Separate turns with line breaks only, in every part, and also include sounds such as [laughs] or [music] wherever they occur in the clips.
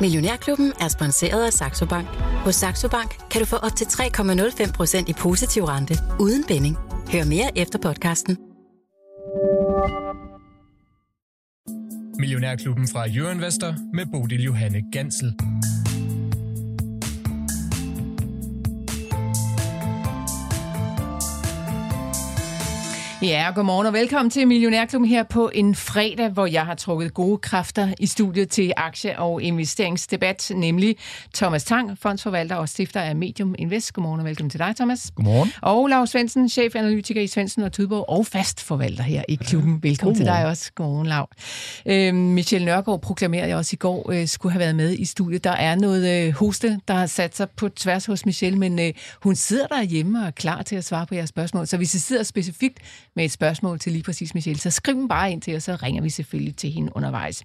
Millionærklubben er sponsoreret af Saxo Bank. Hos Saxo Bank kan du få op til 3,05% i positiv rente uden binding. Hør mere efter podcasten.
Millionærklubben fra Jørgen Vester med Bodil Johanne Gansel.
Ja, godmorgen og velkommen til Millionærklubben her på en fredag, hvor jeg har trukket gode kræfter i studiet til aktie- og investeringsdebat, nemlig Thomas Tang, fondsforvalter og stifter af Medium Invest. Godmorgen og velkommen til dig, Thomas.
Godmorgen.
Og Lars Svendsen, chefanalytiker i Svendsen og Tudborg og fastforvalter her i klubben. Velkommen Godmorgen. til dig også. Godmorgen, Lav. Øh, Michelle Nørgaard proklamerede også i går, øh, skulle have været med i studiet. Der er noget øh, hoste, der har sat sig på tværs hos Michelle, men øh, hun sidder derhjemme og er klar til at svare på jeres spørgsmål. Så hvis I sidder specifikt med et spørgsmål til lige præcis Michelle, så skriv dem bare ind til os, så ringer vi selvfølgelig til hende undervejs.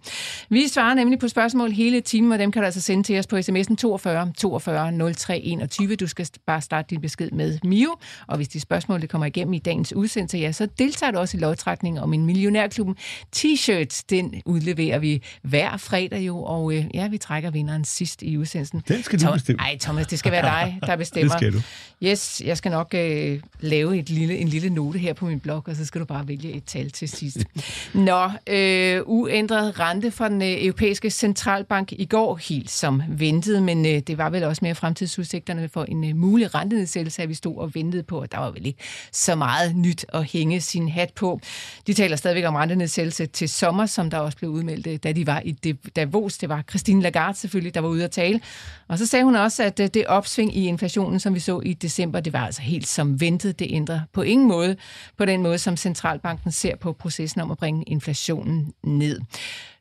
Vi svarer nemlig på spørgsmål hele timen, og dem kan du altså sende til os på sms'en 42 42 03 21. Du skal bare starte din besked med Mio, og hvis de spørgsmål det kommer igennem i dagens udsendelse, ja, så deltager du også i lodtrækning om en Millionærklubben t-shirt. Den udleverer vi hver fredag jo, og øh, ja, vi trækker vinderen sidst i udsendelsen.
Den skal du bestemme.
Nej, Thomas, det skal være dig, der [laughs] bestemmer.
det skal du.
Yes, jeg skal nok øh, lave et lille, en lille note her på min blog, og så skal du bare vælge et tal til sidst. [laughs] Nå, øh, uændret rente fra den øh, europæiske centralbank i går, helt som ventet, men øh, det var vel også mere fremtidsudsigterne for en øh, mulig rentenedsættelse, at vi stod og ventede på, og der var vel ikke så meget nyt at hænge sin hat på. De taler stadigvæk om rentenedsættelse til sommer, som der også blev udmeldt, øh, da de var i Davos. Det var Christine Lagarde selvfølgelig, der var ude at tale. Og så sagde hun også, at øh, det opsving i inflationen, som vi så i december, det var altså helt som ventet. Det ændrer på ingen måde på den måde, som centralbanken ser på processen om at bringe inflationen ned.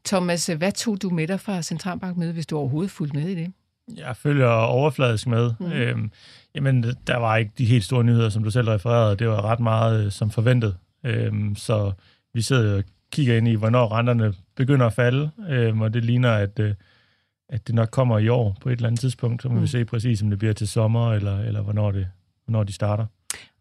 Thomas, hvad tog du med dig fra centralbankmødet, hvis du overhovedet fulgte med i det?
Jeg følger overfladisk med. Mm. Øhm, jamen, der var ikke de helt store nyheder, som du selv refererede. Det var ret meget øh, som forventet. Øhm, så vi sidder og kigger ind i, hvornår renterne begynder at falde, øhm, og det ligner, at, øh, at det nok kommer i år på et eller andet tidspunkt. Så må mm. vi se præcis, om det bliver til sommer, eller, eller hvornår, det, hvornår de starter.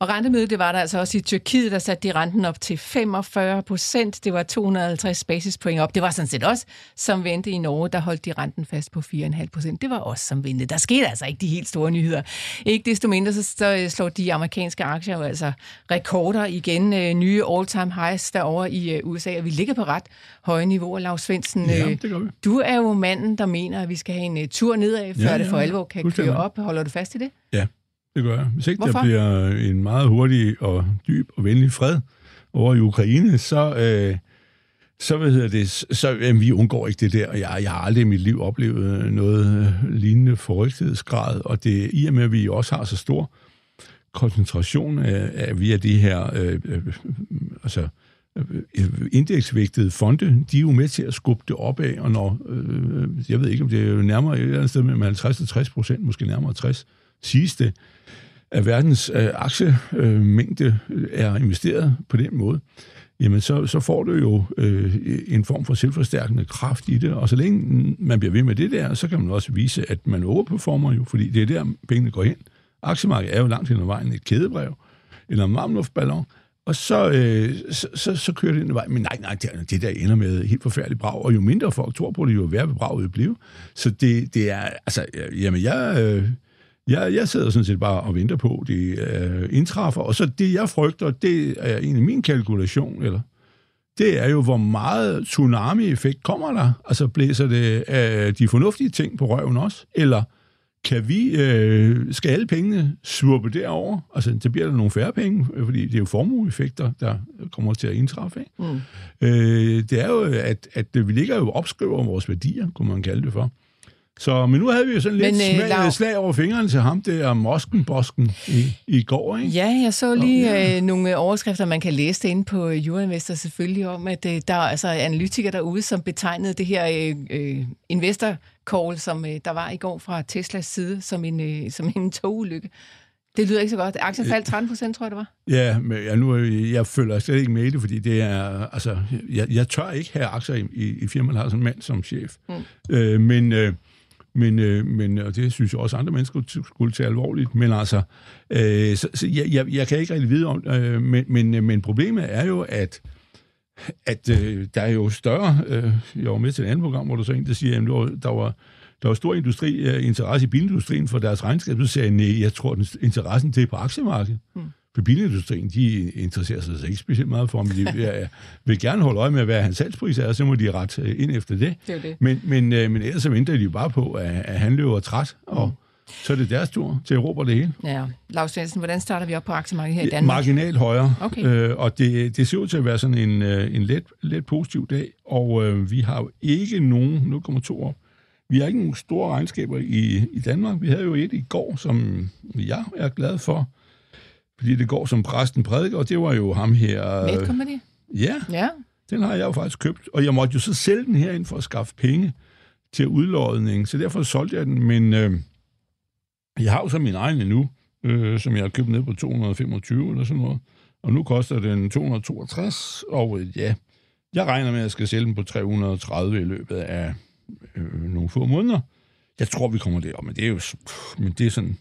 Og rentemødet, det var der altså også i Tyrkiet, der satte de renten op til 45 procent. Det var 250 basispoint op. Det var sådan set også som ventet i Norge, der holdt de renten fast på 4,5 procent. Det var også som ventet. Der skete altså ikke de helt store nyheder. Ikke desto mindre, så, så slår de amerikanske aktier jo altså rekorder igen. Øh, nye all-time highs derovre i øh, USA, og vi ligger på ret høje niveauer. Lars Svendsen,
ja,
du er jo manden, der mener, at vi skal have en tur nedad, før ja, ja, det for alvor kan køre op. Holder du fast i det?
Ja, det gør jeg. Hvis ikke
Hvorfor?
der bliver en meget hurtig og dyb og venlig fred over i Ukraine, så, øh, så, hvad hedder det, så jamen, vi undgår ikke det der. Jeg, jeg har aldrig i mit liv oplevet noget lignende forrygtighedsgrad, og det i og med, at vi også har så stor koncentration af, af via de her øh, øh, altså, øh, indeksvægtede fonde, de er jo med til at skubbe det opad, og når, øh, jeg ved ikke, om det er nærmere et eller andet sted mellem 50 og 60 procent, måske nærmere 60, siges det, at verdens øh, aktiemængde øh, er investeret på den måde, jamen så, så får du jo øh, en form for selvforstærkende kraft i det, og så længe man bliver ved med det der, så kan man også vise, at man overperformer jo, fordi det er der, pengene går hen. Aktiemarkedet er jo langt hen ad vejen et kædebrev, eller en marmluftballon, og så, øh, så, så, så kører det ind ad vejen. Men nej, nej, det, det der ender med helt forfærdeligt brag, og jo mindre folk tror på det, jo værre bebraget blive. Så det, det er, altså, jamen jeg... Øh, jeg, jeg sidder sådan set bare og venter på, at det øh, indtræffer. Og så det, jeg frygter, det er en af min kalkulation, eller det er jo, hvor meget tsunami-effekt kommer der. Altså blæser det øh, de fornuftige ting på røven også? Eller kan vi, øh, skal alle pengene svurpe derover? Altså, så bliver der nogle færre penge, fordi det er jo formueeffekter, der kommer til at indtræffe. Ikke? Mm. Øh, det er jo, at, at vi ligger jo opskriver vores værdier, kunne man kalde det for. Så, men nu havde vi jo sådan lidt men, øh, slag, slag over fingrene til ham der, Moskenbosken, i, i går, ikke?
Ja, jeg så lige oh, ja. øh, nogle overskrifter, man kan læse det inde på Euroinvestor selvfølgelig, om at øh, der er altså analytikere derude, som betegnede det her øh, øh, investor call, som øh, der var i går fra Teslas side, som en, øh, som en togulykke. Det lyder ikke så godt. Aktien faldt 13 procent, tror jeg, det var.
Ja, men jeg, nu, jeg følger slet ikke med i det, fordi det er, altså, jeg, jeg tør ikke have aktier i, i, i firmaet, der har sådan en mand som chef. Mm. Øh, men... Øh, men, øh, men, og det synes jeg også andre mennesker skulle tage alvorligt. Men altså, øh, så, så jeg, jeg, jeg kan ikke rigtig vide om øh, men, men, øh, men problemet er jo, at at øh, der er jo større... Øh, jeg var med til et andet program, hvor du så en, der siger, at der var, der var stor industri, øh, interesse i bilindustrien for deres regnskab, så sagde jeg, nej, jeg tror, den interessen det er på aktiemarkedet. Mm. For bilindustrien, de interesserer sig altså ikke specielt meget for, men de vil, [laughs] vil gerne holde øje med, hvad hans salgspris er, og så må de ret øh, ind efter det.
Det det.
Men, men, øh, men ellers så venter de jo bare på, at, at han løber træt, og mm. så er det deres tur til at råbe det hele.
Ja. Lars Svendsen, hvordan starter vi op på aktiemarkedet her i Danmark?
Marginalt højere,
Okay.
øh, og det, det ser ud til at være sådan en, en let, let positiv dag, og øh, vi har jo ikke nogen, 0,2 op, vi har ikke nogen store regnskaber i, i Danmark. Vi havde jo et i går, som jeg er glad for, fordi det går som præsten prædiker, og det var jo ham her.
Net Company?
Ja,
Ja.
den har jeg jo faktisk købt, og jeg måtte jo så sælge den herind for at skaffe penge til udlodning, så derfor solgte jeg den, men øh, jeg har jo så min egen endnu, øh, som jeg har købt ned på 225 eller sådan noget, og nu koster den 262, og øh, ja, jeg regner med, at jeg skal sælge den på 330 i løbet af øh, nogle få måneder. Jeg tror, vi kommer derop, men det er jo pff, men det er sådan...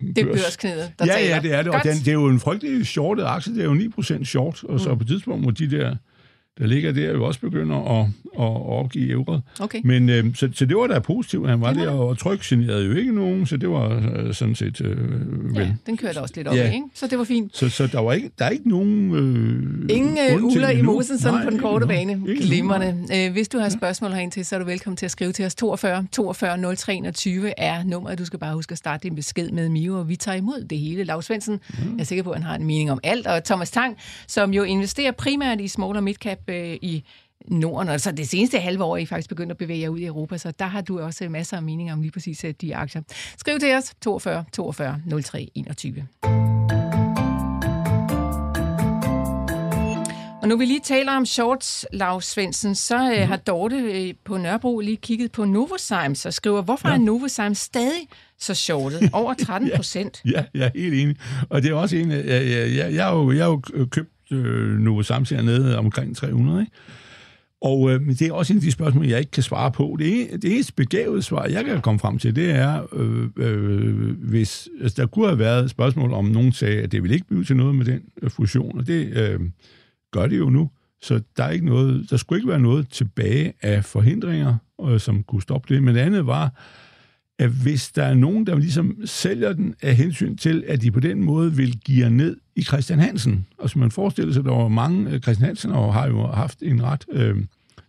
Det er børsknædet, der
ja,
taler.
ja, det er det. Og
Godt.
den, det er jo en frygtelig shortet aktie. Det er jo 9% short, og så på et tidspunkt må de der, der ligger der, jo også begynder at, at, opgive ævret.
Okay.
Men øh, så, så det var da positivt. Han var
Det
der, og tryk generede jo ikke nogen, så det var øh, sådan set øh, vel.
Ja, den kørte også lidt op,
Ja.
ikke? Så det var fint.
Så, så der, var ikke, der er ikke nogen... Øh,
Ingen øh, uler i mosen sådan
Nej,
på den korte bane. Glimrende. Øh, hvis du har spørgsmål herind til, så er du velkommen til at skrive til os. 42 42 0321 er nummeret. Du skal bare huske at starte din besked med Mio, og vi tager imod det hele. Lars Svendsen,
Mm.
jeg er sikker på, at han har en mening om alt. Og Thomas Tang, som jo investerer primært i small og midcap øh, i Norden, og så det seneste halve år er I faktisk begyndt at bevæge jer ud i Europa, så der har du også masser af meninger om lige præcis øh, de aktier. Skriv til os 42 42 03 21. Og nu vi lige taler om shorts, Lars Svendsen, så øh, har Dorte øh, på Nørrebro lige kigget på Novozymes og skriver, hvorfor ja. er Novozymes stadig så shortet? Over [laughs] 13 procent.
Ja, jeg er helt enig. Og det er også en... Jeg, jeg, jeg, jeg, har, jo, jeg har jo købt øh, Novo Samsung nede omkring 300, ikke? Og øh, det er også en af de spørgsmål, jeg ikke kan svare på. Det, det eneste begavede svar, jeg kan komme frem til, det er, øh, øh, hvis altså, der kunne have været spørgsmål, om nogen sagde, at det vil ikke blive til noget med den øh, fusion, og det øh, gør det jo nu. Så der, er ikke noget, der skulle ikke være noget tilbage af forhindringer, øh, som kunne stoppe det. Men det andet var, at hvis der er nogen, der ligesom sælger den af hensyn til, at de på den måde vil give ned i Christian Hansen. Og som man forestiller sig, der var mange, øh, Christian Hansen og har jo haft en ret øh,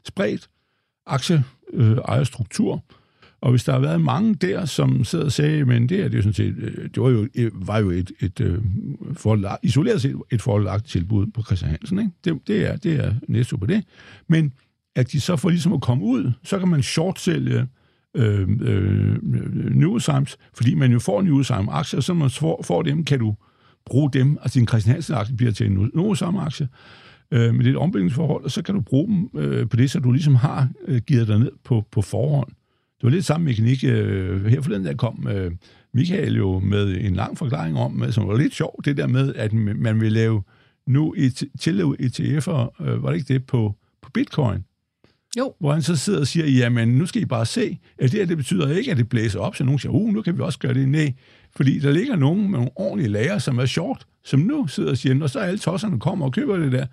spredt aktieejerstruktur. Øh, og hvis der har været mange der, som sidder og sagde, men det er det er jo sådan set, øh, det var jo, var jo et, et et isoleret set et forlagt tilbud på Christian Hansen. Ikke? Det, det, er, det er næste på det. Men at de så får ligesom at komme ud, så kan man shortsælge øh, øh, Newsimes, fordi man jo får Newsime aktier, og så når man får, får dem, kan du bruge dem, altså din Christian Hansen aktie bliver til en Newsime aktie, øh, med lidt ombygningsforhold, og så kan du bruge dem øh, på det, så du ligesom har øh, givet dig ned på, på forhånd. Det var lidt samme mekanik. Øh, her forleden der kom øh, Michael jo med en lang forklaring om, øh, som var lidt sjov, det der med, at man vil lave nu et, tillade ETF'er, øh, var det ikke det, på, på bitcoin?
Jo.
Hvor han så sidder og siger, jamen nu skal I bare se, at det her, det betyder ikke, at det blæser op, så nogen siger, uh, nu kan vi også gøre det. Nej, fordi der ligger nogen med nogle ordentlige lager, som er short, som nu sidder og siger, når så alle tosserne kommer og køber det der,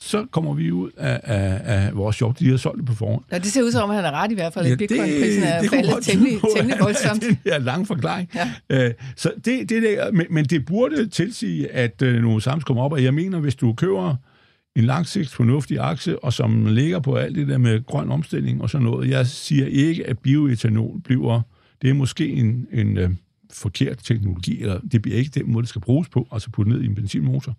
så kommer vi ud af, af, af vores short, de har solgt det på forhånd.
Ja, det ser ud som om, han er ret i hvert fald.
Ja,
Ja, Bitcoin-prisen er
kunne
faldet temmelig, temmelig [laughs] voldsomt.
Det er en lang forklaring. Ja. Øh, så det, det der, men, men det burde tilsige, at øh, nogle sams kommer op, og jeg mener, hvis du køber en langsigts fornuftig akse, og som ligger på alt det der med grøn omstilling og sådan noget, jeg siger ikke, at bioetanol bliver, det er måske en, en øh, forkert teknologi, eller det bliver ikke den måde, det skal bruges på, altså putte ned i en benzinmotor.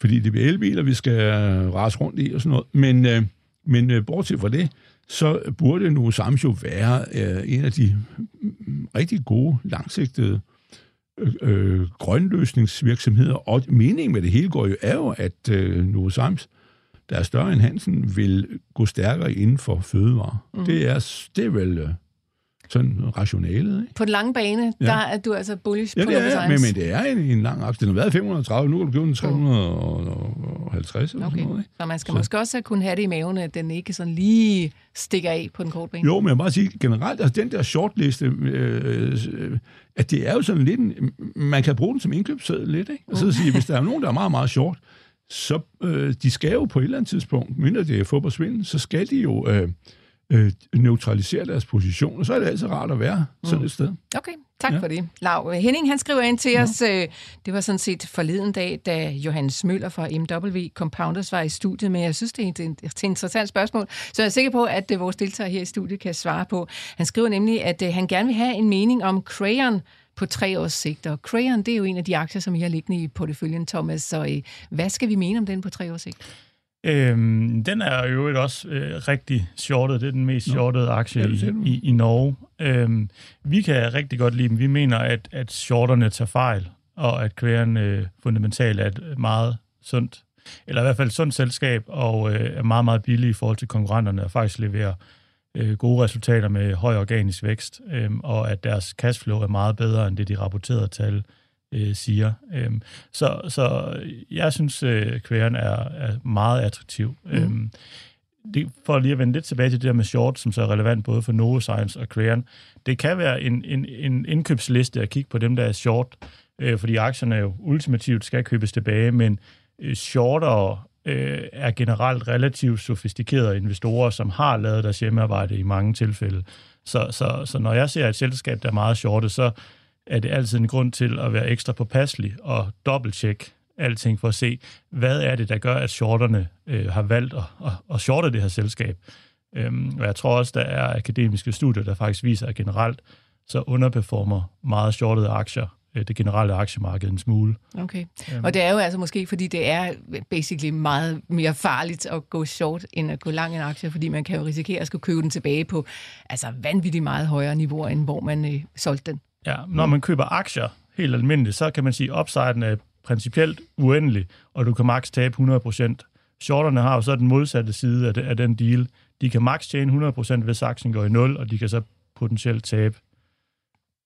Fordi det bliver elbiler, vi skal rase rundt i og sådan noget. Men, øh, men øh, bortset fra det, så burde nu Samsung jo være øh, en af de rigtig gode, langsigtede øh, øh, grønløsningsvirksomheder. Og meningen med det hele går jo, er jo, at øh, Novo Sams, der er større end Hansen, vil gå stærkere inden for fødevarer. Mm. Det, er, det er vel øh, sådan rationalet, ikke?
På den lange bane,
Ja.
der er du altså bullish
Ja,
på
det er, men,
Science.
men det er en, en lang aktie. Den har været 530, nu kan du købe den 350 eller
Okay.
sådan noget, ikke?
Så man skal
Så-
måske også kunne have det i maven, at den ikke sådan lige stikker af på den korte bane.
Jo, men jeg må bare sige generelt, altså den der shortliste, øh, øh, at det er jo sådan lidt, en, man kan bruge den som indkøbsseddel lidt, ikke? Og så sige, hvis der er nogen, der er meget, meget short, så øh, de skal jo på et eller andet tidspunkt, mindre det er fodboldsvind, så skal de jo øh, øh, neutralisere deres position, og så er det altså rart at være sådan
Mm.
et sted.
Okay, tak
Ja.
for det. Lav, Henning han skriver ind til ja. os, øh, det var sådan set forleden dag, da Johannes Møller fra MW Compounders var i studiet, men jeg synes, det er et, et, et interessant spørgsmål, så jeg er sikker på, at øh, vores deltager her i studiet kan svare på. Han skriver nemlig, at øh, han gerne vil have en mening om Crayon på tre års sigt, og Crayon, det er jo en af de aktier, som I har liggende i porteføljen, Thomas, så øh, hvad skal vi mene om den på tre års sigt?
Øhm, den er jo også øh, rigtig shortet. Det er den mest shortede aktie
Ja,
i, i, i Norge. Øhm, vi kan rigtig godt lide dem. Vi mener, at, at shorterne tager fejl, og at Crayon øh, fundamentalt er et meget sundt, eller i hvert fald et sundt selskab, og øh, er meget, meget billig i forhold til konkurrenterne, og faktisk leverer øh, gode resultater med høj organisk vækst, øh, og at deres cashflow er meget bedre end det, de rapporterede tal øh, siger. Øhm, så, så jeg synes, øh, kværen er, er meget attraktiv. Mm. Øhm, det, for lige at vende lidt tilbage til det der med short, som så er relevant både for Novozymes og Crayon, det kan være en, en, en indkøbsliste at kigge på dem, der er short, øh, fordi aktierne jo ultimativt skal købes tilbage, men øh, shortere øh, er generelt relativt sofistikerede investorer, som har lavet deres hjemmearbejde i mange tilfælde. Så, så, så når jeg ser et selskab, der er meget shortet, så er det altid en grund til at være ekstra påpasselig og dobbelttjekke alting for at se, hvad er det, der gør, at shorterne øh, har valgt at, at, at shorte det her selskab. Øhm, og jeg tror også, der er akademiske studier, der faktisk viser, at generelt så underperformer meget shortede aktier øh, det generelle aktiemarked en smule.
Okay. Og det er jo altså måske, fordi det er basically meget mere farligt at gå short, end at gå lang en aktie, fordi man kan jo risikere at skulle købe den tilbage på altså vanvittigt meget højere niveauer, end hvor man øh, solgte den.
Ja, når man køber aktier helt almindeligt, så kan man sige, at upsiden er principielt uendelig, og du kan maks tabe 100%. Shorterne har jo så den modsatte side af, den deal. De kan maks tjene 100%, hvis aktien går i 0, og de kan så potentielt tabe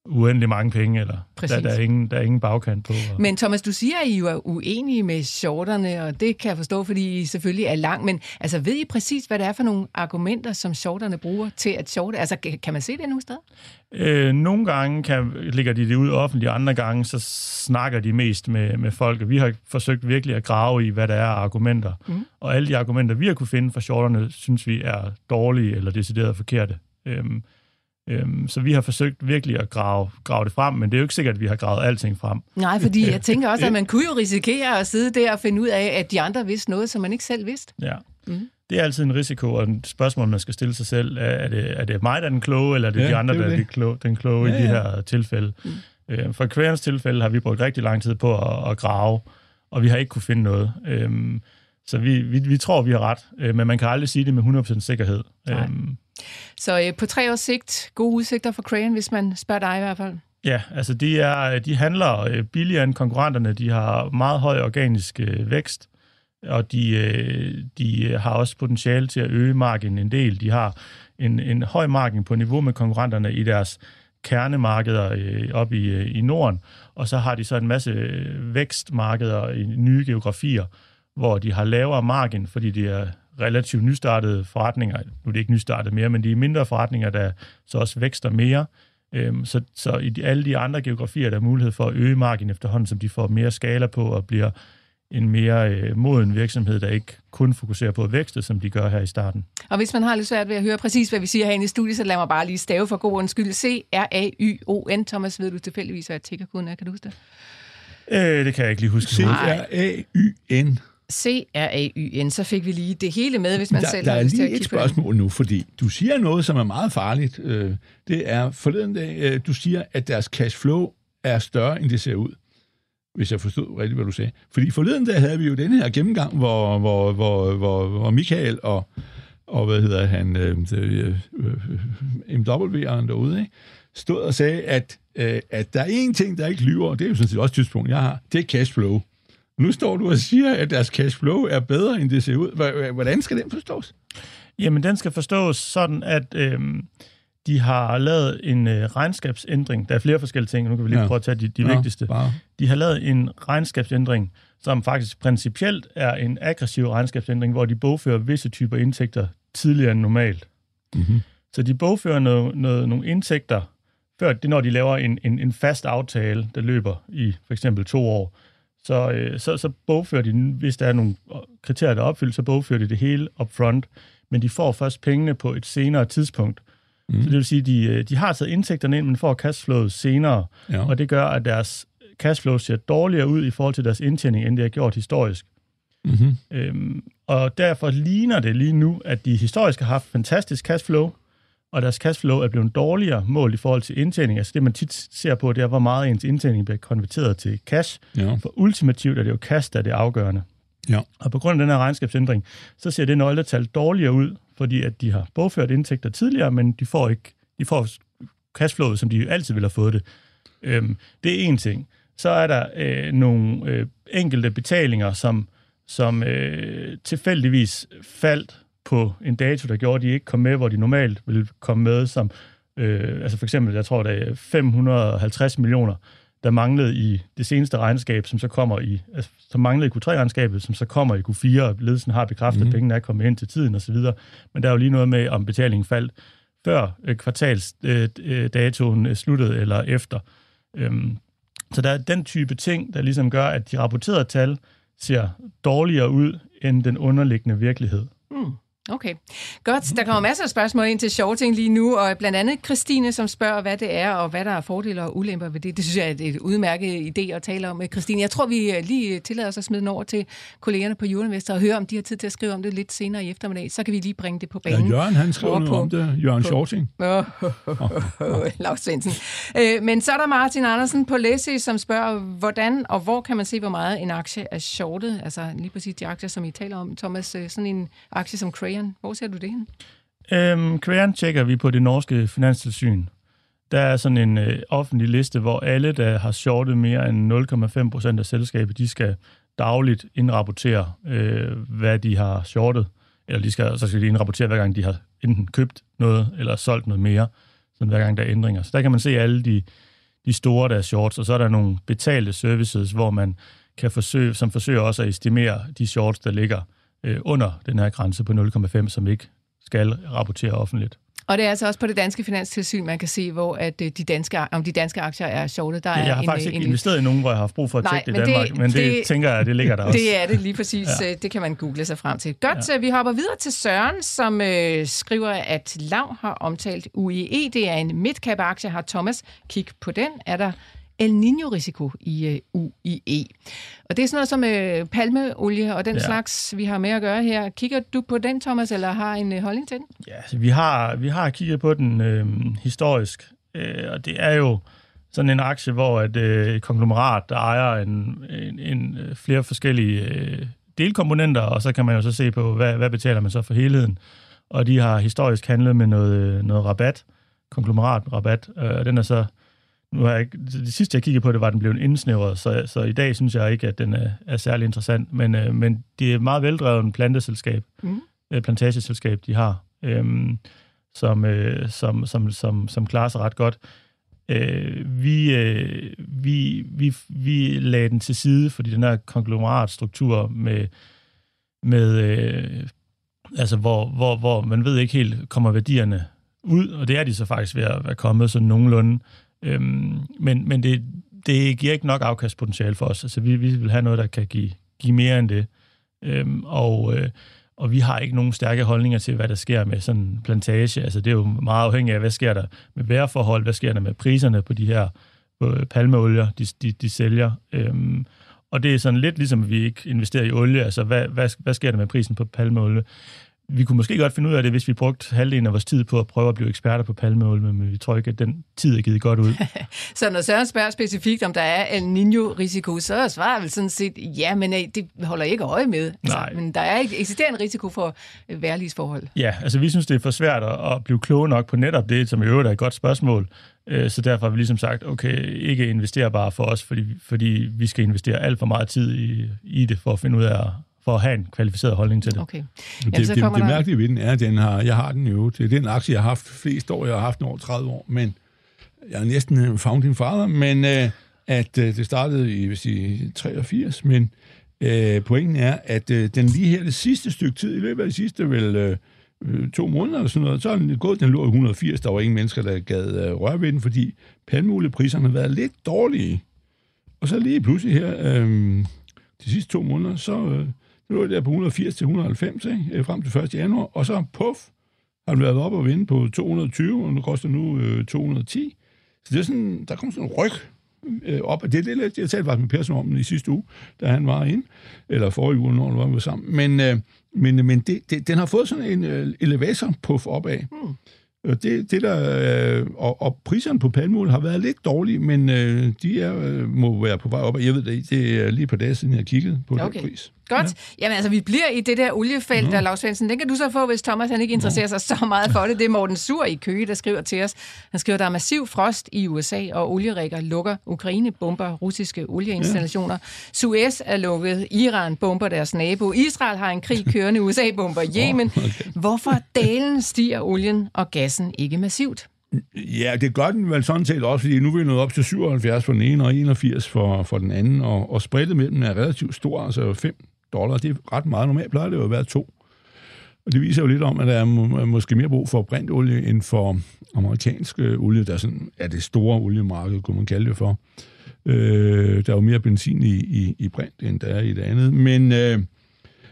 uendelig mange penge, eller
Præcis.
der, der, er ingen, der er ingen bagkant på. Og...
Men Thomas, du siger, at I er uenige med shorterne, og det kan jeg forstå, fordi I selvfølgelig er lang. Men altså, ved I præcis, hvad det er for nogle argumenter, som shorterne bruger til at shorte? Altså, kan man se det nogle steder?
Øh, nogle gange kan, ligger de det ud offentligt, andre gange så snakker de mest med, med folk, og vi har forsøgt virkelig at grave i, hvad der er argumenter. Mm. Og alle de argumenter, vi har kunne finde for shorterne, synes vi er dårlige eller decideret forkerte. Øhm, øhm, så vi har forsøgt virkelig at grave, grave det frem, men det er jo ikke sikkert, at vi har gravet alting frem.
Nej, fordi jeg tænker også, at man kunne jo risikere at sidde der og finde ud af, at de andre vidste noget, som man ikke selv vidste.
Ja. Mm. Det er altid en risiko, og et spørgsmål, man skal stille sig selv. Er, er, det, er det mig, der er den kloge, eller er det
Ja,
de andre,
det er
der er
det.
de kloge, den kloge
Ja,
i de
ja.
her tilfælde? Mm. Øh, for Querens tilfælde har vi brugt rigtig lang tid på at, at grave, og vi har ikke kunne finde noget. Øhm, så vi, vi, vi tror, vi har ret, øh, men man kan aldrig sige det med 100% sikkerhed.
Nej.
Øhm,
så øh, på tre års sigt, gode udsigter for Crane, hvis man spørger dig i hvert fald.
Ja, altså de, er, øh, de handler øh, billigere end konkurrenterne. De har meget høj organisk øh, vækst, og de, øh, de øh, har også potentiale til at øge marken en del. De har en, en høj marken på niveau med konkurrenterne i deres kernemarkeder øh, op i, øh, i Norden, og så har de så en masse vækstmarkeder i nye geografier, hvor de har lavere margin, fordi de er relativt nystartede forretninger. Nu er det ikke nystartet mere, men de er mindre forretninger, der så også vækster mere. Øhm, så, så i de, alle de andre geografier er der mulighed for at øge margin efterhånden, som de får mere skala på og bliver en mere øh, moden virksomhed, der ikke kun fokuserer på at vækste, som de gør her i starten.
Og hvis man har lidt svært ved at høre præcis, hvad vi siger herinde i studiet, så lad mig bare lige stave for god undskyld. C-R-A-Y-O-N. Thomas, ved du tilfældigvis, hvad tickerkoden er? Kan du huske det?
Øh, det kan jeg ikke lige huske.
C-R-A-Y-N.
C-R-A-Y-N. Så fik vi lige det hele med, hvis man
Der,
selv
der
har
er
lyst til at
lige et
kigge på det.
spørgsmål nu, fordi du siger noget, som er meget farligt. Øh, Det er forleden dag, øh, du siger, at deres cash flow er større, end det ser ud. Hvis jeg forstod rigtigt, hvad du sagde. Fordi forleden dag havde vi jo den her gennemgang, hvor, hvor, hvor, hvor, hvor Michael og, og hvad hedder han, øh, øh, øh, MW'eren derude, ikke? stod og sagde, at, øh, at der er én ting, der ikke lyver, og det er jo sådan set også et tidspunkt, jeg har, det er cash flow. Nu står du og siger, at deres cash flow er bedre, end det ser ud. Hvordan skal den forstås?
Jamen, den skal forstås sådan, at øh, de har lavet en øh, regnskabsændring. Der er flere forskellige ting, nu kan vi lige
Ja.
prøve at tage de, de
Nå,
vigtigste.
Bare.
De har lavet en regnskabsændring, som faktisk principielt er en aggressiv regnskabsændring, hvor de bogfører visse typer indtægter tidligere end normalt.
Mm-hmm.
Så de bogfører noget, noget, nogle indtægter, før det når de laver en, en, en fast aftale, der løber i for eksempel to år. Så, øh, så, så bogfører de, hvis der er nogle kriterier, der er opfyldt, så bogfører de det hele upfront. men de får først pengene på et senere tidspunkt. Mm. Så det vil sige, at de, øh, de har taget indtægterne ind, men får cashflowet senere,
Ja.
og det gør, at deres cashflow ser dårligere ud i forhold til deres indtjening, end det har gjort historisk.
Mm-hmm.
Øhm, og derfor ligner det lige nu, at de historisk har haft fantastisk cashflow, og deres cashflow er blevet dårligere målt i forhold til indtjening. Altså det, man tit ser på, det er, hvor meget ens indtjening bliver konverteret til cash.
Ja.
For ultimativt er det jo cash, der er det afgørende.
Ja.
Og på grund af den her regnskabsændring, så ser det nøgletal dårligere ud, fordi at de har bogført indtægter tidligere, men de får ikke de får cashflowet, som de altid ville have fået det. Øhm, det er en ting. Så er der øh, nogle øh, enkelte betalinger, som, som øh, tilfældigvis faldt på en dato, der gjorde, at de ikke kom med, hvor de normalt ville komme med, som øh, altså for eksempel, jeg tror, der er 550 millioner, der manglede i det seneste regnskab, som så kommer i, altså, som manglede i Q3-regnskabet, som så kommer i Q4, og ledelsen har bekræftet, mm. at pengene er kommet ind til tiden osv. Men der er jo lige noget med, om betalingen faldt før øh, kvartalsdatoen øh, sluttede eller efter. Øhm, så der er den type ting, der ligesom gør, at de rapporterede tal ser dårligere ud end den underliggende virkelighed.
Okay, godt. Der kommer masser af spørgsmål ind til shorting lige nu, og blandt andet Christine, som spørger, hvad det er, og hvad der er fordele og ulemper ved det. Det synes jeg er et, et udmærket idé at tale om. Christine, jeg tror, vi øh, lige tillader os at smide den over til kollegerne på Euroinvestor og høre, om de har tid til at skrive om det lidt senere i eftermiddag. Så kan vi lige bringe det på
Ja,
banen.
Jørgen, han skrev noget
på-
om det. Jørgen Shorting.
Åh, [laughs] Lars Svendsen. Øh, men så er der Martin Andersen på Læse, som spørger, hvordan og hvor kan man se, hvor meget en aktie er shortet? Altså lige præcis de aktier, som I taler om. Thomas, øh, sådan en aktie som Crayon, hvor ser du det hen?
Øhm, kværen tjekker vi på det norske finanstilsyn. Der er sådan en øh, offentlig liste, hvor alle, der har shortet mere end 0,5 procent af selskabet, de skal dagligt indrapportere, øh, hvad de har shortet. Eller de skal, så skal de indrapportere, hver gang de har enten købt noget eller solgt noget mere, sådan hver gang der er ændringer. Så der kan man se alle de, de store, der er shorts, og så er der nogle betalte services, hvor man kan forsøge, som forsøger også at estimere de shorts, der ligger øh, under den her grænse på 0,5, som ikke skal rapportere offentligt.
Og det er altså også på det danske finanstilsyn, man kan se, hvor at øh, de danske, om de danske aktier er shortet. Der er
Jeg har
en,
faktisk
øh,
ikke
en,
investeret i nogen, hvor jeg har haft brug for at
Nej,
tjekke det i
men det-
Danmark, men det,
det-
det tænker jeg, det ligger der [laughs] også.
Det er det lige præcis. Ja. Det kan man google sig frem til. Godt, ja. vi hopper videre til Søren, som øh, skriver, at Lav har omtalt UIE. Det er en midcap-aktie. Har Thomas kig på den? Er der El Niño-risiko i øh, UIE? Og det er sådan noget som øh, palmeolie og den ja. Slags, vi har med at gøre her. Kigger du på den, Thomas, eller har en øh, holdning til den?
Ja, altså, vi har, vi har kigget på den øh, historisk, øh, og det er jo sådan en aktie, hvor et, øh, et konglomerat, der ejer en, en, en øh, flere forskellige øh, delkomponenter, og så kan man jo så se på, hvad, hvad betaler man så for helheden. Og de har historisk handlet med noget, øh, noget rabat, konglomeratrabat, øh, og den er så nu har jeg ikke, det sidste, jeg kiggede på det, var, at den blev indsnævret, så, så i dag synes jeg ikke, at den er, er særlig interessant. Men, øh, men det er et meget veldrevet planteselskab,
Mm.
øh, plantageselskab, de har, øhm, som, øh, som, som, som, som klarer sig ret godt. Øh, vi, øh, vi, vi, vi lagde den til side, fordi den her konglomeratstruktur med, med øh, altså hvor, hvor, hvor man ved ikke helt, kommer værdierne ud, og det er de så faktisk ved at være kommet sådan nogenlunde. Øhm, men men det, det giver ikke nok afkastpotentiale for os. Altså vi, vi vil have noget, der kan give, give mere end det. Øhm, og, øh, og vi har ikke nogen stærke holdninger til, hvad der sker med sådan en plantage. Altså det er jo meget afhængigt af, hvad sker der med vejrforhold, hvad sker der med priserne på de her øh, palmeolier, de, de, de sælger. Øhm, og det er sådan lidt ligesom, at vi ikke investerer i olie. Altså hvad, hvad, hvad sker der med prisen på palmeolie? Vi kunne måske godt finde ud af det, hvis vi brugte halvdelen af vores tid på at prøve at blive eksperter på palmeolie, men vi tror ikke, at den tid er givet godt ud. [laughs]
Så når Søren spørger specifikt, om der er El Niño-risiko, så er svaret vel sådan set, ja, men øh, det holder ikke øje med. Altså,
Nej.
Men der er ikke eksisterende risiko for øh, værlighedsforhold.
Ja, altså vi synes, det er for svært at, blive kloge nok på netop det, som i øvrigt er et godt spørgsmål. Øh, Så derfor har vi ligesom sagt, okay, ikke investere bare for os, fordi, fordi vi skal investere alt for meget tid i, i det, for at finde ud af, for at have en kvalificeret holdning til det.
Okay.
Det, det, det, det mærkelige ved den er, at den har, jeg har den jo. Det er den aktie, jeg har haft flest år. Jeg har haft den over 30 år, men jeg er næsten en founding father, men øh, at øh, det startede i vil sige, 83, men øh, pointen er, at øh, den lige her det sidste stykke tid, i løbet af de sidste vel øh, øh, to måneder eller sådan noget, så er den gået, den lå i 180, der var ingen mennesker, der gad øh, røre ved den, fordi palmeoliepriserne har været lidt dårlige. Og så lige pludselig her, øh, de sidste to måneder, så øh, Nu lå der på 180 til 190, ikke? Øh, frem til 1. januar, og så puff, har den været op og vinde på 220, og nu koster nu øh, 210. Så det er sådan, der kommer sådan en ryg øh, op. Det er det, lidt, jeg talte faktisk med Persson om i sidste uge, da han var inde, eller forrige uge, når vi var sammen. Men, øh, men, men det, det, den har fået sådan en øh, elevator-puff opad. Hmm. Det, det der, øh, og, og priserne på palmeolie har været lidt dårlige, men øh, de er, øh, må være på vej op. Jeg ved det, det er lige på dage siden, jeg kiggede på okay. den pris.
Godt. Ja. Jamen altså, vi bliver i det der oliefelt, mm. der Lars Svendsen. Den kan du så få, hvis Thomas han ikke interesserer sig så meget for det. Det er Morten Sur i Køge, der skriver til os. Han skriver, der er massiv frost i USA, og olierækker lukker. Ukraine bomber russiske olieinstallationer. Ja. Suez er lukket. Iran bomber deres nabo. Israel har en krig [laughs] kørende. USA bomber Yemen. Oh, okay. Hvorfor dalen stiger olien og gassen ikke massivt?
Ja, det gør den vel sådan set også, fordi nu er vi nået op til 77 for den ene og 81 for, for den anden, og, og spredtet mellem er relativt stor, altså 5 dollar, det er ret meget. Normalt plejer det jo at være to. Og det viser jo lidt om, at der er må, måske mere brug for brintolie end for amerikansk øh, olie, der sådan, er det store oliemarked, kunne man kalde det for. Øh, der er jo mere benzin i, i, i brint, end der er i det andet. Men, øh,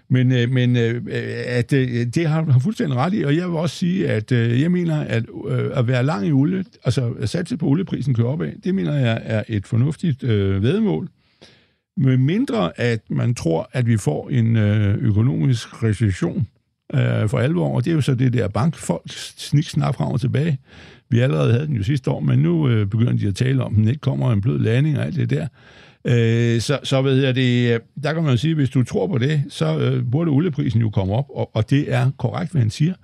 men, øh, men øh, at, øh, det har han fuldstændig ret i, og jeg vil også sige, at øh, jeg mener, at øh, at være lang i olie, altså at satse på olieprisen kører opad, det mener jeg er et fornuftigt øh, vedmål. Med mindre at man tror, at vi får en øh, økonomisk recession øh, for alvor, og det er jo så det der bankfolk snik snak frem og tilbage. Vi allerede havde den jo sidste år, men nu øh, begynder de at tale om, at den ikke kommer en blød landing og alt det der. Øh, så, så ved jeg det, øh, der kan man jo sige, at hvis du tror på det, så øh, burde olieprisen jo komme op, og, og det er korrekt, hvad han siger,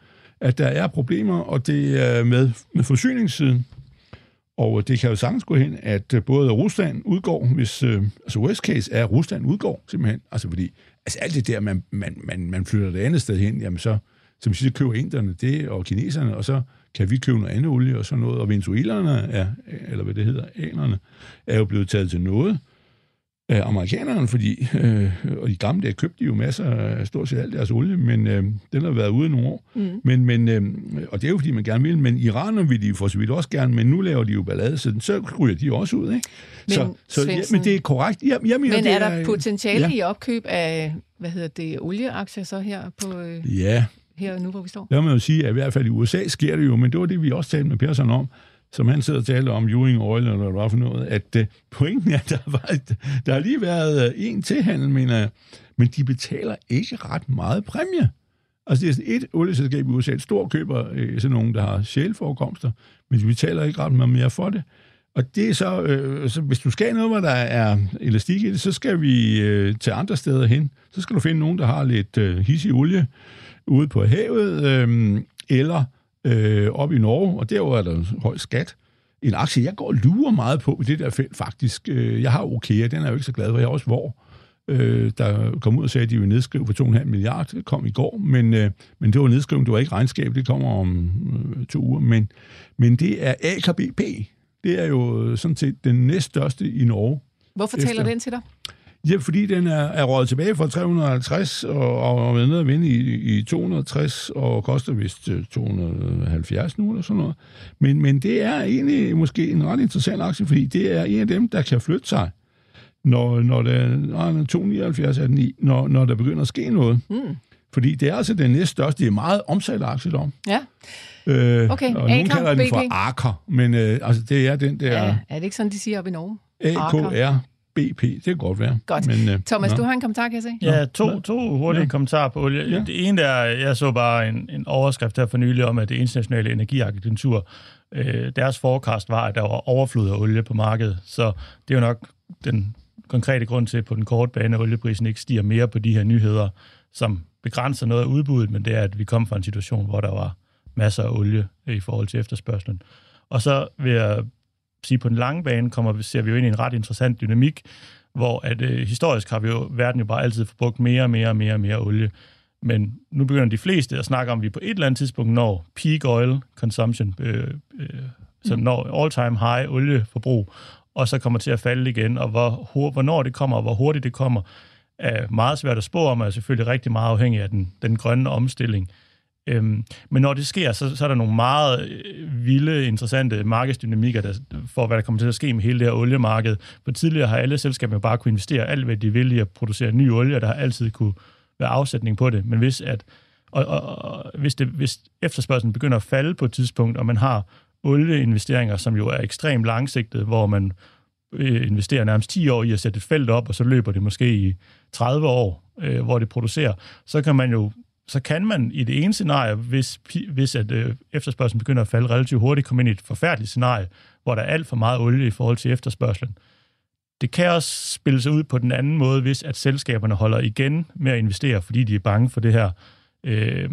at der er problemer, og det er med, med forsyningssiden. Og øh, det kan jo sagtens gå hen, at øh, både Rusland udgår, hvis, øh, altså worst case er, at Rusland udgår simpelthen. Altså fordi, altså alt det der, man, man, man, man flytter det andet sted hen, jamen så, som siger, køber inderne det, og kineserne, og så kan vi købe noget andet olie og sådan noget. Og venezuelerne er, eller hvad det hedder, anerne, er jo blevet taget til noget øh, amerikanerne, fordi øh, og de gamle der købte de jo masser af stort set alt deres olie, men øh, den har været ude nogle år. Mm. Men, men, øh, og det er jo fordi, man gerne vil, men iranerne vil de for så vidt også gerne, men nu laver de jo ballade, så, så ryger de også ud. Ikke?
Men,
så, så, ja, men det er korrekt. Jeg, jeg mener,
men
er,
er der potentiale ja. i opkøb af, hvad hedder det, olieaktier så her på... Øh...
Ja,
her nu, hvor vi står?
Der må man jo sige, at i hvert fald i USA sker det jo, men det var det, vi også talte med Persson om, som han sidder og taler om, Ewing Oil, eller hvad for noget, at uh, pointen er, at [laughs] der, var, der har lige været uh, en tilhandel, mener jeg, men de betaler ikke ret meget præmie. Altså, det er sådan et olieselskab i USA, et stort køber, øh, sådan nogen, der har sjælforekomster, men de betaler ikke ret meget mere for det. Og det er så, øh, så, hvis du skal noget, hvor der er elastik i det, så skal vi øh, til andre steder hen. Så skal du finde nogen, der har lidt øh, hissig olie ude på havet, øh, eller øh, op i Norge, og derover er der høj skat. En aktie, jeg går og lurer meget på i det der felt faktisk. Øh, jeg har Okea, den er jeg jo ikke så glad for. Jeg har også hvor øh, der kom ud og sagde, at de ville nedskrive for 2,5 milliarder. Det kom i går, men, øh, men det var nedskrivning, det var ikke regnskab. Det kommer om øh, to uger. Men, men det er AKBP. Det er jo sådan set den næststørste i Norge.
Hvorfor taler den til dig?
Ja, fordi den er, er røget tilbage fra 350 og, og været nede at vinde i, i 260 og koster vist 270 øh, nu eller sådan noget. Men, men det er egentlig måske en ret interessant aktie, fordi det er en af dem, der kan flytte sig, når, når der, nej, 279 er den i, når, når der begynder at ske noget. Mm. Fordi det er altså den næststørste, det er meget omsat aktiedom.
Ja.
Øh, okay, og nogen kalder den for Aker, men øh, altså det er den der... Ja,
er det ikke sådan, de siger op i Norge?
AKR BP, det kan godt være.
Godt. Men, uh, Thomas, nå. du har en kommentar, kan jeg se?
Ja, to, to hurtige ja. kommentarer på olie. Ja. Det ene er, jeg så bare en, en overskrift her for nylig om, at det internationale energiagentur, øh, deres forecast var, at der var overflod af olie på markedet. Så det er jo nok den konkrete grund til, at på den korte bane, at olieprisen ikke stiger mere på de her nyheder, som begrænser noget af udbuddet, men det er, at vi kom fra en situation, hvor der var masser af olie i forhold til efterspørgselen. Og så vil jeg sige, på den lange bane kommer, ser vi jo ind i en ret interessant dynamik, hvor at, øh, historisk har vi jo, verden jo bare altid forbrugt mere og mere og mere og mere olie. Men nu begynder de fleste at snakke om, at vi på et eller andet tidspunkt når peak oil consumption, øh, øh, så mm. når all-time high olieforbrug, og så kommer til at falde igen, og hvor, hvornår det kommer, og hvor hurtigt det kommer, er meget svært at spå om, og er selvfølgelig rigtig meget afhængig af den, den grønne omstilling. Øhm, men når det sker, så, så er der nogle meget øh, vilde, interessante markedsdynamikker der, for, hvad der kommer til at ske med hele det her oliemarked. For tidligere har alle selskaber bare kunne investere alt, hvad de vil i at producere ny olie, og der har altid kunne være afsætning på det. Men hvis, at, og, og, og, hvis, det, hvis efterspørgselen begynder at falde på et tidspunkt, og man har olieinvesteringer, som jo er ekstremt langsigtede, hvor man øh, investerer nærmest 10 år i at sætte et felt op, og så løber det måske i 30 år, øh, hvor det producerer, så kan man jo så kan man i det ene scenarie, hvis, hvis at, øh, efterspørgselen begynder at falde relativt hurtigt, komme ind i et forfærdeligt scenarie, hvor der er alt for meget olie i forhold til efterspørgselen. Det kan også spille sig ud på den anden måde, hvis at selskaberne holder igen med at investere, fordi de er bange for det her, øh,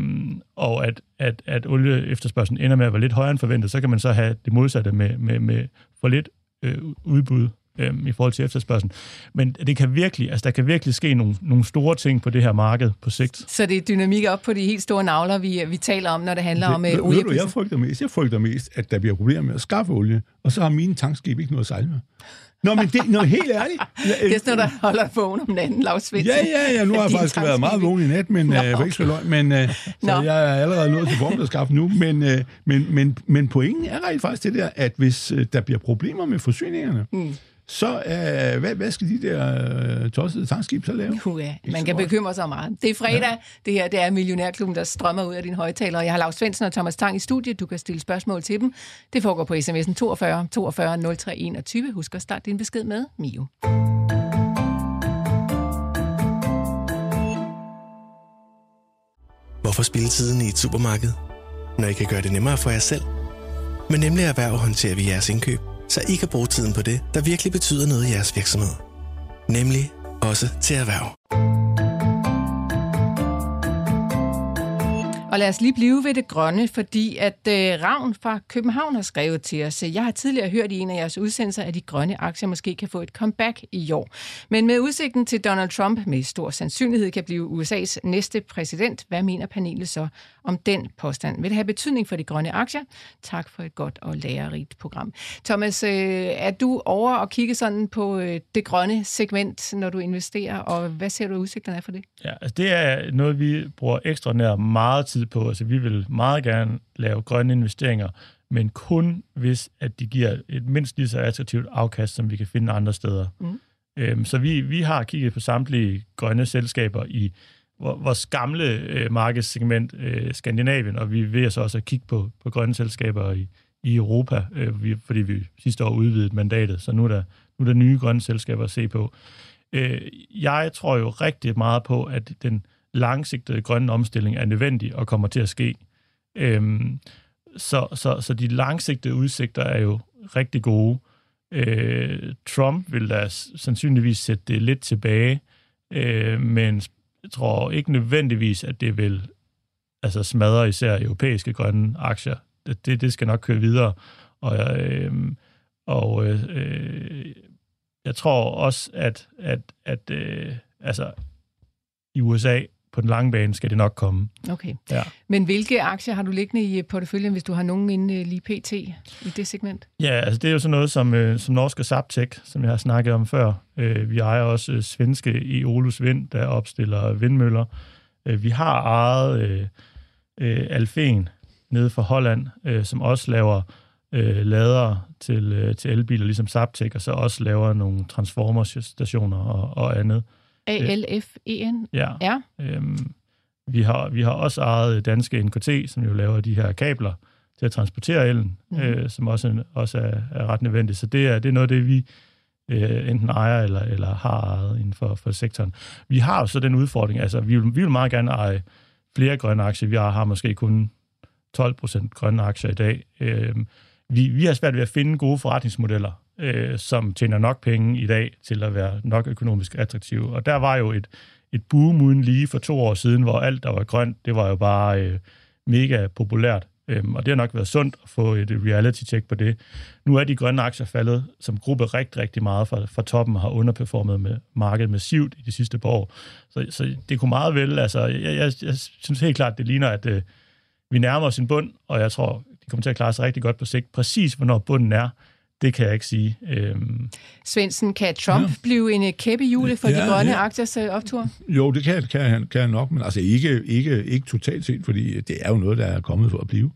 og at, at, at olieefterspørgselen ender med at være lidt højere end forventet, så kan man så have det modsatte med, med, med for lidt øh, udbud øh, i forhold til efterspørgselen. Men det kan virkelig, altså der kan virkelig ske nogle, nogle store ting på det her marked på sigt.
Så det er dynamik op på de helt store navler, vi, vi taler om, når det handler det, om øh, olie.
jeg frygter mest? Jeg frygter mest, at der bliver problemer med at skaffe olie, og så har mine tankskib ikke noget at sejle med. Nå, men det, nå, helt ærligt. [laughs]
det er sådan noget, der holder vågen om natten, Lars Svendsen.
Ja, ja, ja. Nu har jeg faktisk været meget vågen i nat, men øh, ikke så løg, men øh, så jeg er allerede nået til formiddagsskaffe nu. Men, øh, men, men, men pointen er rent faktisk det der, at hvis øh, der bliver problemer med forsyningerne, mm så øh, hvad, hvad skal de der øh, tossede tankskib så lave?
Uh, ja. Man kan bekymre sig meget. Det er fredag. Ja. Det her det er Millionærklubben, der strømmer ud af din højtaler. Jeg har Lars Svendsen og Thomas Tang i studiet. Du kan stille spørgsmål til dem. Det foregår på sms'en 42 42 03 21. Husk at starte din besked med Mio.
Hvorfor spille tiden i et supermarked, når I kan gøre det nemmere for jer selv? Men nemlig at erhverv håndterer vi jeres indkøb så I kan bruge tiden på det, der virkelig betyder noget i jeres virksomhed. Nemlig også til erhverv.
Og lad os lige blive ved det grønne, fordi at øh, Ravn fra København har skrevet til os. Øh, Jeg har tidligere hørt i en af jeres udsendelser, at de grønne aktier måske kan få et comeback i år. Men med udsigten til Donald Trump med stor sandsynlighed kan blive USA's næste præsident, hvad mener panelet så om den påstand? Vil det have betydning for de grønne aktier? Tak for et godt og lærerigt program. Thomas, øh, er du over og kigge sådan på øh, det grønne segment, når du investerer, og hvad ser du udsigterne af for det?
Ja, altså det er noget, vi bruger ekstraordinært meget tid på. Altså, vi vil meget gerne lave grønne investeringer, men kun hvis, at de giver et mindst lige så attraktivt afkast, som vi kan finde andre steder. Mm. Øhm, så vi, vi har kigget på samtlige grønne selskaber i vores gamle øh, markedssegment, øh, Skandinavien, og vi vil så også at kigge på, på grønne selskaber i, i Europa, øh, vi, fordi vi sidste år udvidede mandatet, så nu er der, nu er der nye grønne selskaber at se på. Øh, jeg tror jo rigtig meget på, at den langsigtede grønne omstilling er nødvendig og kommer til at ske. Øhm, så, så, så de langsigtede udsigter er jo rigtig gode. Øh, Trump vil da sandsynligvis sætte det lidt tilbage, øh, men jeg tror ikke nødvendigvis, at det vil altså smadre især europæiske grønne aktier. Det, det skal nok køre videre. Og, øh, og øh, jeg tror også, at, at, at øh, altså, i USA på den lange bane skal det nok komme.
Okay. Ja. Men hvilke aktier har du liggende i porteføljen, hvis du har nogen inde lige pt. i det segment?
Ja, altså det er jo sådan noget som, øh, som Norske Saptek, som jeg har snakket om før. Øh, vi ejer også øh, svenske Eolus Vind, der opstiller vindmøller. Øh, vi har ejet øh, øh, Alfen nede fra Holland, øh, som også laver øh, lader til, øh, til elbiler, ligesom Saptek, og så også laver nogle transformerstationer og, og andet.
A-L-F-E-N?
Ja. ja. Øhm, vi, har, vi har også ejet danske NKT, som jo laver de her kabler til at transportere elen, mm. øh, som også, også er, er ret nødvendigt. Så det er, det er noget af det, vi øh, enten ejer eller, eller har ejet inden for, for sektoren. Vi har jo så den udfordring, altså vi vil, vi vil meget gerne eje flere grønne aktier. Vi har, har måske kun 12 procent grønne aktier i dag. Øh, vi, vi har svært ved at finde gode forretningsmodeller, øh, som tjener nok penge i dag til at være nok økonomisk attraktive. Og der var jo et, et boom uden lige for to år siden, hvor alt, der var grønt, det var jo bare øh, mega populært. Øhm, og det har nok været sundt at få et reality-check på det. Nu er de grønne aktier faldet som gruppe rigtig, rigtig meget fra, fra toppen og har underperformet med markedet massivt i de sidste par år. Så, så det kunne meget vel, altså jeg, jeg, jeg synes helt klart, det ligner, at øh, vi nærmer os en bund, og jeg tror, de kommer til at klare sig rigtig godt på sigt. Præcis hvornår bunden er, det kan jeg ikke sige. Øhm.
Svendsen, kan Trump ja. blive en kæppe jule for ja, de grønne ja. aktiers øh, optur?
Jo, det kan, kan, han, kan han nok, men altså ikke, ikke, ikke totalt set, fordi det er jo noget, der er kommet for at blive.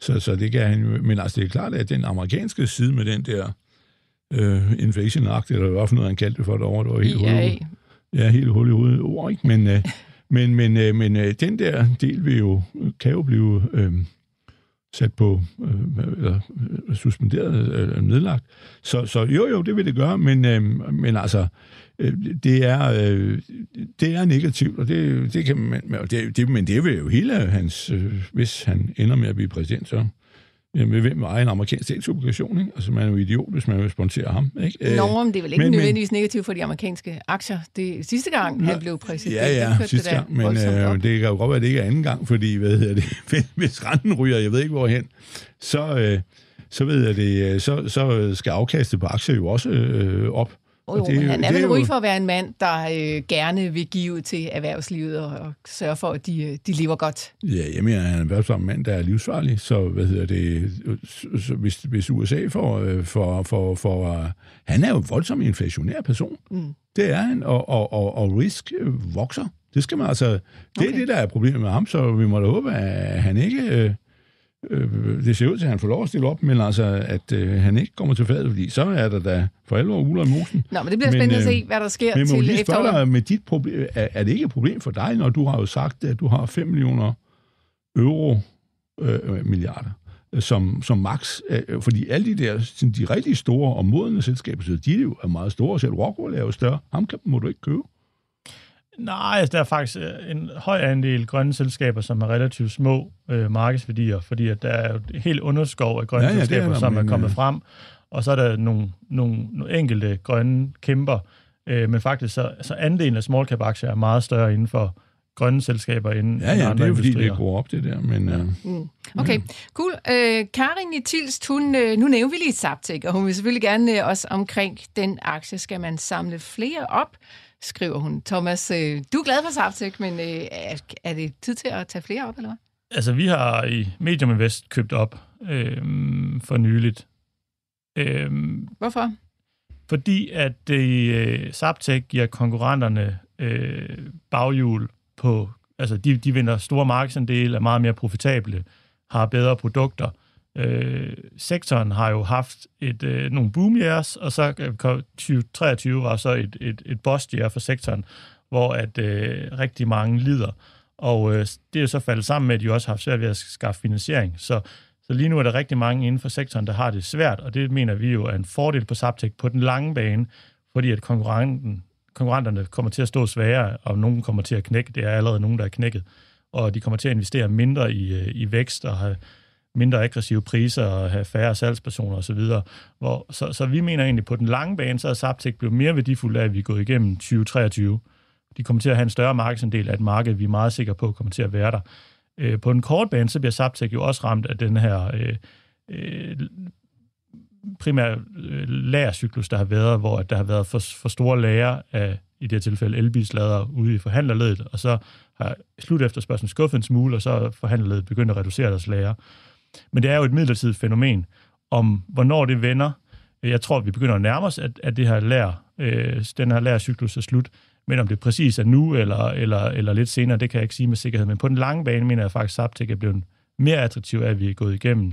Så, så det kan han jo, men altså det er klart, at den amerikanske side med den der øh, inflation act, eller hvad for noget han kaldte det for derovre, det var helt hul Ja, helt hul i hovedet ord, ikke? Men, øh, Men, men, øh, men øh, den der del vil jo, kan jo blive øh, sat på, øh, eller øh, suspenderet, øh, nedlagt. Så, så jo, jo, det vil det gøre, men, øh, men altså, øh, det er, øh, det er negativt, og det, det kan man, det, det, men det vil jo hele hans, øh, hvis han ender med at blive præsident, så Jamen, hvem ejer en amerikansk statsobligation, ikke? Altså, man er jo idiot, hvis man vil sponsere ham, ikke?
Nå, men det er vel ikke men, nødvendigvis men, negativt for de amerikanske aktier. Det er sidste gang, han blev præsident.
Ja, ja, sidste gang, men øh, det kan jo godt være, at det ikke er anden gang, fordi, hvad hedder det, [laughs] hvis renten ryger, jeg ved ikke hvorhen, så, øh, så, ved jeg det, øh, så, så skal afkastet på aktier jo også øh, op.
Oh, jo, det, men han er vel ry for at være en mand, der øh, gerne vil give til erhvervslivet og, og sørge for, at de, øh, de lever godt.
Ja, jeg mener, han er en mand, der er livsfarlig, så hvad hedder det, så hvis, hvis USA får, øh, for, for, for uh, han er jo en voldsom inflationær person. Mm. Det er han, og, og, og, og risk vokser. Det skal man altså, det okay. er det, der er problemet med ham, så vi må da håbe, at han ikke... Øh, øh, det ser ud til, at han får lov at stille op, men altså, at øh, han ikke kommer til fadet, fordi så er der da for alvor uler i mosen.
Nå, men det bliver men, spændende øh, at se, hvad der sker men, til efteråret.
med dit problem, er, er det ikke et problem for dig, når du har jo sagt, at du har 5 millioner euro øh, milliarder øh, som, som max, øh, fordi alle de der, sådan, de rigtig store og modne selskaber, så de er jo er meget store, selv Rockwell er jo større, ham kan, må du ikke købe.
Nej, altså, der er faktisk øh, en høj andel grønne selskaber, som har relativt små øh, markedsværdier, fordi at der er jo et helt underskov af grønne ja, ja, selskaber, er som er kommet frem, og så er der nogle, nogle, nogle enkelte grønne kæmper, øh, men faktisk så, så andelen af small cap aktier er meget større inden for grønne selskaber end,
ja, ja,
andre
det er jo
fordi,
det går op, det der. Men, ja.
mm. Okay, cool. Øh, Karin i Tilst, hun, øh, nu nævner vi lige Zaptek, og hun vil selvfølgelig gerne øh, også omkring den aktie, skal man samle flere op skriver hun. Thomas, øh, du er glad for Saftek, men øh, er, er det tid til at tage flere op, eller hvad?
Altså, vi har i Medium Invest købt op øh, for nyligt.
Øh, Hvorfor?
Fordi at øh, giver konkurrenterne øh, baghjul på... Altså, de, de vinder store markedsandele, er meget mere profitable, har bedre produkter, Øh, sektoren har jo haft et, øh, nogle boom years, og så øh, 2023 var så et, et, et bust year for sektoren, hvor at øh, rigtig mange lider. Og øh, det er jo så faldet sammen med, at de også har haft svært ved at skaffe finansiering. Så, så lige nu er der rigtig mange inden for sektoren, der har det svært, og det mener vi jo er en fordel på Saptek på den lange bane, fordi at konkurrenten, konkurrenterne kommer til at stå sværere, og nogen kommer til at knække. Det er allerede nogen, der er knækket. Og de kommer til at investere mindre i, øh, i vækst og have mindre aggressive priser og have færre salgspersoner osv. Hvor, så, så vi mener egentlig, på den lange bane, så er Zaptec blevet mere værdifuld af, at vi er gået igennem 2023. De kommer til at have en større markedsandel af et marked, vi er meget sikre på kommer til at være der. Øh, på den korte bane, så bliver Zaptec jo også ramt af den her øh, øh, primære øh, lagercyklus, der har været, hvor der har været for, for store lager af, i det her tilfælde, elbilslader ude i forhandlerledet, og så har slut efterspørgselen skuffet en smule, og så er forhandlerledet begyndt at reducere deres lager. Men det er jo et midlertidigt fænomen. Om hvornår det vender, jeg tror, vi begynder at nærme os, at, at det her lær, øh, den her lærcyklus er slut. Men om det præcis er nu eller, eller, eller lidt senere, det kan jeg ikke sige med sikkerhed. Men på den lange bane mener jeg faktisk, at Zaptek er blevet mere attraktiv at vi er gået igennem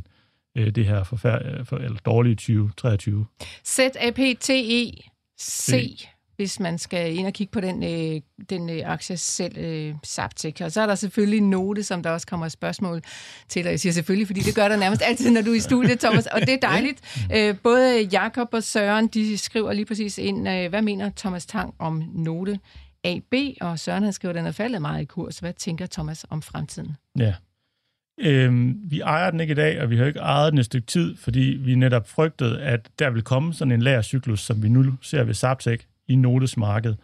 øh, det her forfærd- for, eller dårlige 2023.
Z-A-P-T-E-C hvis man skal ind og kigge på den, øh, den øh, aktie selv, øh, Zaptek. Og så er der selvfølgelig note, som der også kommer spørgsmål til, og jeg siger selvfølgelig, fordi det gør der nærmest altid, når du er i studiet, Thomas, og det er dejligt. Øh, både Jakob og Søren, de skriver lige præcis ind, øh, hvad mener Thomas Tang om note AB, og Søren han skriver, den er faldet meget i kurs. Hvad tænker Thomas om fremtiden?
Ja, Øhm, vi ejer den ikke i dag, og vi har ikke ejet den et stykke tid, fordi vi netop frygtede, at der vil komme sådan en lærercyklus, som vi nu ser ved Zaptek, i Notes marked.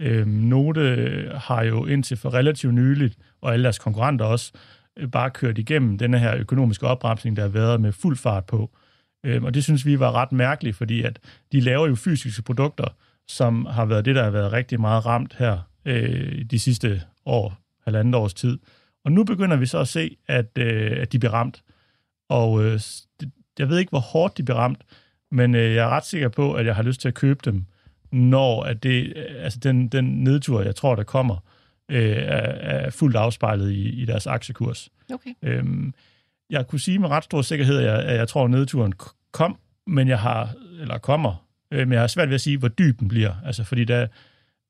Øh, Note har jo indtil for relativt nyligt, og alle deres konkurrenter også, øh, bare kørt igennem denne her økonomiske opbremsning, der har været med fuld fart på. Øh, og det synes vi var ret mærkeligt, fordi at de laver jo fysiske produkter, som har været det, der har været rigtig meget ramt her øh, de sidste år, halvandet års tid. Og nu begynder vi så at se, at, øh, at de bliver ramt. Og øh, jeg ved ikke, hvor hårdt de bliver ramt, men øh, jeg er ret sikker på, at jeg har lyst til at købe dem når at det, altså den, den nedtur, jeg tror, der kommer, øh, er, er fuldt afspejlet i, i deres aktiekurs.
Okay.
Øhm, jeg kunne sige med ret stor sikkerhed, at jeg, at jeg tror, at nedturen kom, men jeg har, eller kommer, øh, men jeg har svært ved at sige, hvor dyb den bliver. Altså, fordi der,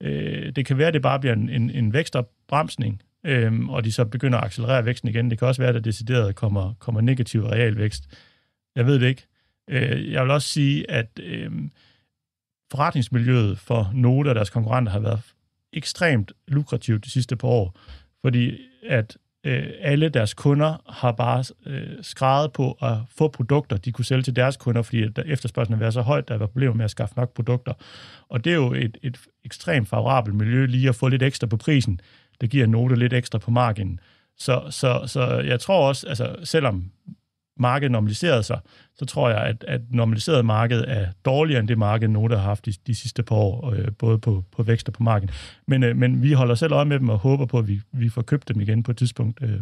øh, det kan være, at det bare bliver en, en, en vækstopbremsning, øh, og de så begynder at accelerere væksten igen. Det kan også være, at der decideret kommer, kommer negativ realvækst. Jeg ved det ikke. Øh, jeg vil også sige, at øh, forretningsmiljøet for nogle af deres konkurrenter har været ekstremt lukrativt de sidste par år, fordi at øh, alle deres kunder har bare øh, skrevet på at få produkter, de kunne sælge til deres kunder, fordi der efterspørgselen har været så højt, der var problemer med at skaffe nok produkter. Og det er jo et, et ekstremt favorabelt miljø lige at få lidt ekstra på prisen. Det giver noter lidt ekstra på marginen. Så, så, så jeg tror også, altså selvom markedet normaliserede sig, så tror jeg, at, at normaliseret marked er dårligere end det marked, nogen har haft de, de sidste par år, øh, både på, på vækst og på markedet. Men, øh, men vi holder selv øje med dem og håber på, at vi, vi får købt dem igen på et tidspunkt. Øh,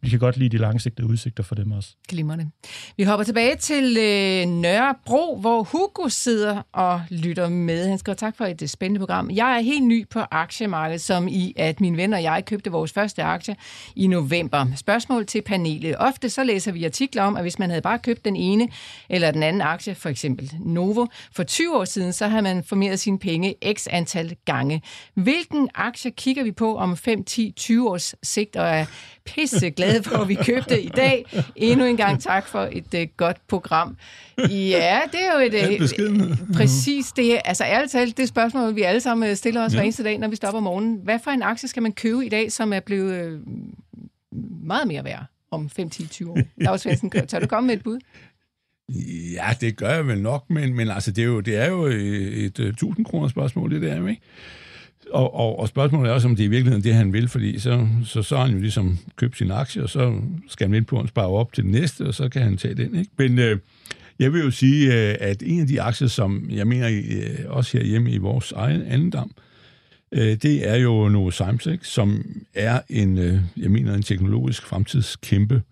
vi kan godt lide de langsigtede udsigter for dem også.
Glimrende. Vi hopper tilbage til øh, Nørrebro, hvor Hugo sidder og lytter med. Han skriver tak for et øh, spændende program. Jeg er helt ny på aktiemarkedet, som i at min ven og jeg købte vores første aktie i november. Spørgsmål til panelet. Ofte så læser vi artikler om, at hvis man havde bare købt den ene eller den anden aktie, for eksempel Novo, for 20 år siden, så har man formeret sine penge x antal gange. Hvilken aktie kigger vi på om 5, 10, 20 års sigt, og er pisse glade for, at vi købte i dag. Endnu en gang tak for et uh, godt program. Ja, det er jo et... Uh, præcis det. Altså ærligt talt, det spørgsmål, vi alle sammen øh, stiller os ja. hver eneste dag, når vi stopper om morgenen. Hvad for en aktie skal man købe i dag, som er blevet uh, meget mere værd om 5, 10, 20 år? Lars Svendsen, tør du komme med et bud?
Ja, det gør jeg vel nok, men, men altså, det, er jo, det er jo et, et, 1000 kroner spørgsmål, det der, ikke? Og, og, og spørgsmålet er også, om det er i virkeligheden det, han vil, fordi så, så, så har han jo ligesom købt sin aktie, og så skal han ind på, at han sparer op til den næste, og så kan han tage den, ikke? Men øh, jeg vil jo sige, øh, at en af de aktier, som jeg mener øh, også herhjemme i vores egen andendam, øh, det er jo Novozymes, ikke? som er en, øh, jeg mener, en teknologisk fremtidskæmpe,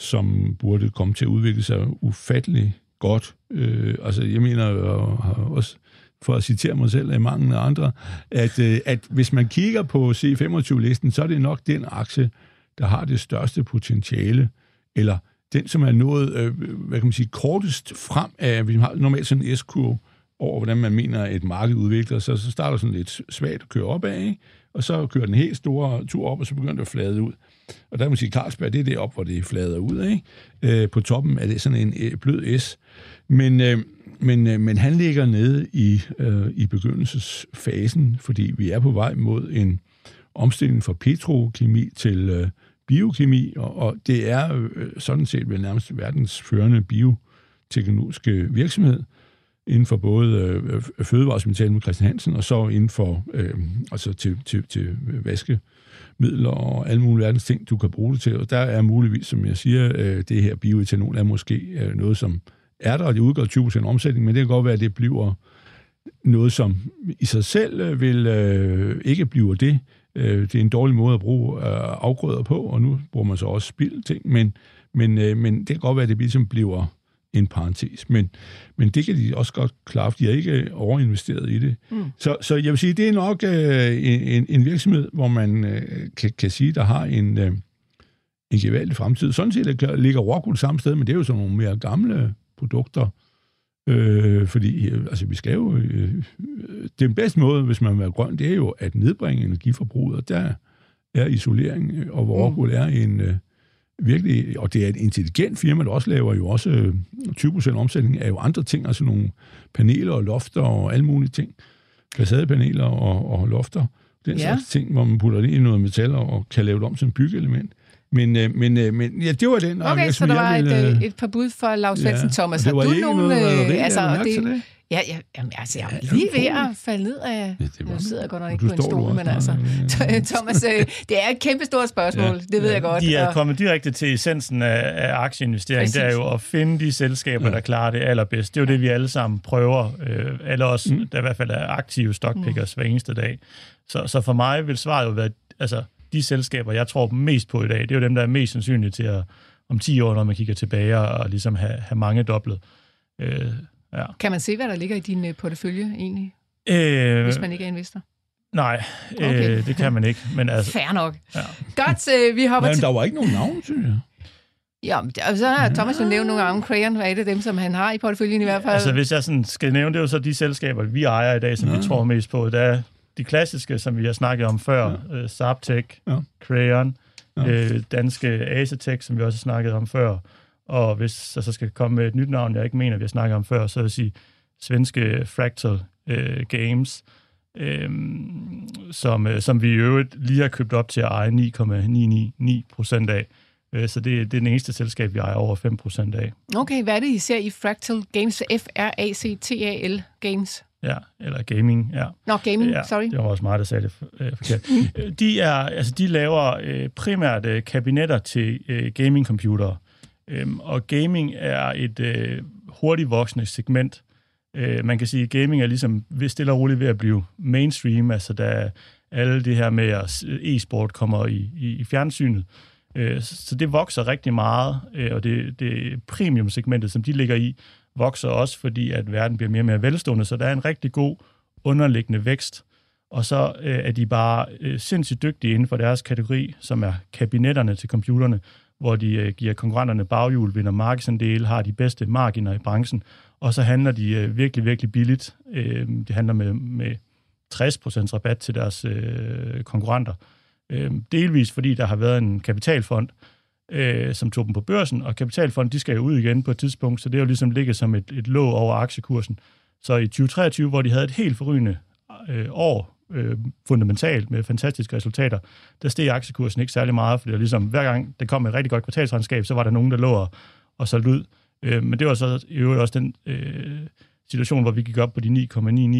som burde komme til at udvikle sig ufattelig godt. Øh, altså, jeg mener og har også for at citere mig selv af mange andre, at, øh, at hvis man kigger på C25-listen, så er det nok den aktie, der har det største potentiale, eller den, som er nået, øh, hvad kan man sige, kortest frem af, vi har normalt sådan en S-kurve over, hvordan man mener, at et marked udvikler sig, så starter sådan lidt svagt at køre opad, ikke? og så kører den helt store tur op, og så begynder det at flade ud. Og der må man sige, Carlsberg, det er det op, hvor det flader ud, ikke? Øh, på toppen er det sådan en øh, blød S. Men, øh, men, øh, men han ligger nede i, øh, i begyndelsesfasen, fordi vi er på vej mod en omstilling fra petrokemi til øh, biokemi, og, og det er øh, sådan set vel nærmest verdens førende bioteknologiske virksomhed inden for både øh, fødevaresmetalet med Christian Hansen, og så inden for øh, altså til, til, til øh, vaske, midler og alle mulige verdens ting, du kan bruge det til. Og der er muligvis, som jeg siger, øh, det her bioetanol er måske øh, noget, som er der, og det udgør 20% omsætning, men det kan godt være, at det bliver noget, som i sig selv øh, vil øh, ikke blive det. Øh, det er en dårlig måde at bruge øh, afgrøder på, og nu bruger man så også spild ting, men, men, øh, men det kan godt være, at det ligesom bliver en parentes. Men, men det kan de også godt klare, for de har ikke overinvesteret i det. Mm. Så, så jeg vil sige, det er nok øh, en, en virksomhed, hvor man øh, kan, kan sige, der har en, øh, en gevaldig fremtid. Sådan set ligger Rockwool samme sted, men det er jo sådan nogle mere gamle produkter. Øh, fordi øh, altså, vi skal jo... Øh, den bedste måde, hvis man vil være grøn, det er jo at nedbringe energiforbruget, og der er isolering, og hvor mm. Er en... Virkelig, og det er et intelligent firma, der også laver jo også 20% øh, omsætning af jo andre ting, altså nogle paneler og lofter og alle mulige ting. Facadepaneler og, og lofter. Den ja. slags ting, hvor man putter det i noget metal og kan lave det om som byggeelement. Men, øh, men, øh, men ja, det var den.
Okay, så der var ville, et, et par bud for Lars Svendsen, ja, Thomas. Har du nogen... Noget, øh, altså, det, det, Ja, ja jamen, altså, jeg er ja, lige ved at falde ned af... Ja, det var, sidder jeg godt nok ikke på en stol, men altså... Thomas, øh, det er et kæmpe stort spørgsmål, ja, det ved ja. jeg godt.
De er kommet direkte til essensen af, af aktieinvestering. Præcis. Det er jo at finde de selskaber, ja. der klarer det allerbedst. Det er jo det, vi alle sammen prøver. Øh, alle os, mm. der i hvert fald er aktive stockpickers mm. hver eneste dag. Så, så for mig vil svaret jo være... Altså, de selskaber, jeg tror mest på i dag, det er jo dem, der er mest sandsynlige til at om 10 år, når man kigger tilbage og ligesom have, have mange doblet. Øh,
Ja. Kan man se, hvad der ligger i din øh, portefølje egentlig, øh, hvis man ikke er investor?
Nej, okay. øh, [laughs] det kan man ikke. Men altså,
Fair nok. Ja. Godt, øh, vi hopper
Men der var ikke nogen navn, synes jeg.
Ja, så har Thomas jo nævnt nogle gange. Crayon var et af dem, som han har i porteføljen i hvert fald.
Altså, hvis jeg sådan skal nævne, det er jo så de selskaber, vi ejer i dag, som ja. vi tror mest på. Der de klassiske, som vi har snakket om før, ja. øh, Zaptec,
Ja.
Crayon,
Ja.
øh, danske Asetec, som vi også har snakket om før, og hvis jeg så skal komme med et nyt navn, jeg ikke mener, vi har snakket om før, så vil jeg sige svenske Fractal øh, Games, øh, som, øh, som vi i øvrigt lige har købt op til at eje 9,999 procent af. Øh, så det, det er den eneste selskab, vi ejer over 5 procent af.
Okay, hvad er det, I ser i Fractal Games? F-R-A-C-T-A-L Games.
Ja, eller gaming, ja.
Nå, gaming,
ja,
sorry.
Det var også mig, der sagde det øh, forkert. Øh, de, er, altså, de laver øh, primært øh, kabinetter til øh, gamingcomputere. Øhm, og gaming er et øh, hurtigt voksende segment. Øh, man kan sige, at gaming er ligesom ved- stille og roligt ved at blive mainstream, altså da alle det her med at e-sport kommer i, i, i fjernsynet. Øh, så det vokser rigtig meget, øh, og det, det premium-segmentet, som de ligger i, vokser også, fordi at verden bliver mere og mere velstående, så der er en rigtig god underliggende vækst. Og så øh, er de bare øh, sindssygt dygtige inden for deres kategori, som er kabinetterne til computerne, hvor de øh, giver konkurrenterne baghjul, vinder markedsandele, har de bedste marginer i branchen, og så handler de øh, virkelig, virkelig billigt. Øh, de handler med, med 60% rabat til deres øh, konkurrenter. Øh, delvis fordi der har været en kapitalfond, øh, øh, som tog dem på børsen, og kapitalfond, de skal jo ud igen på et tidspunkt, så det er jo ligesom ligget som et, et låg over aktiekursen. Så i 2023, hvor de havde et helt forrygende øh, år, øh, fundamentalt med fantastiske resultater, der steg aktiekursen ikke særlig meget, fordi der ligesom, hver gang der kom et rigtig godt kvartalsregnskab, så var der nogen, der lå og, og solgte ud. Øh, men det var så i øvrigt også den øh, situation, hvor vi gik op på de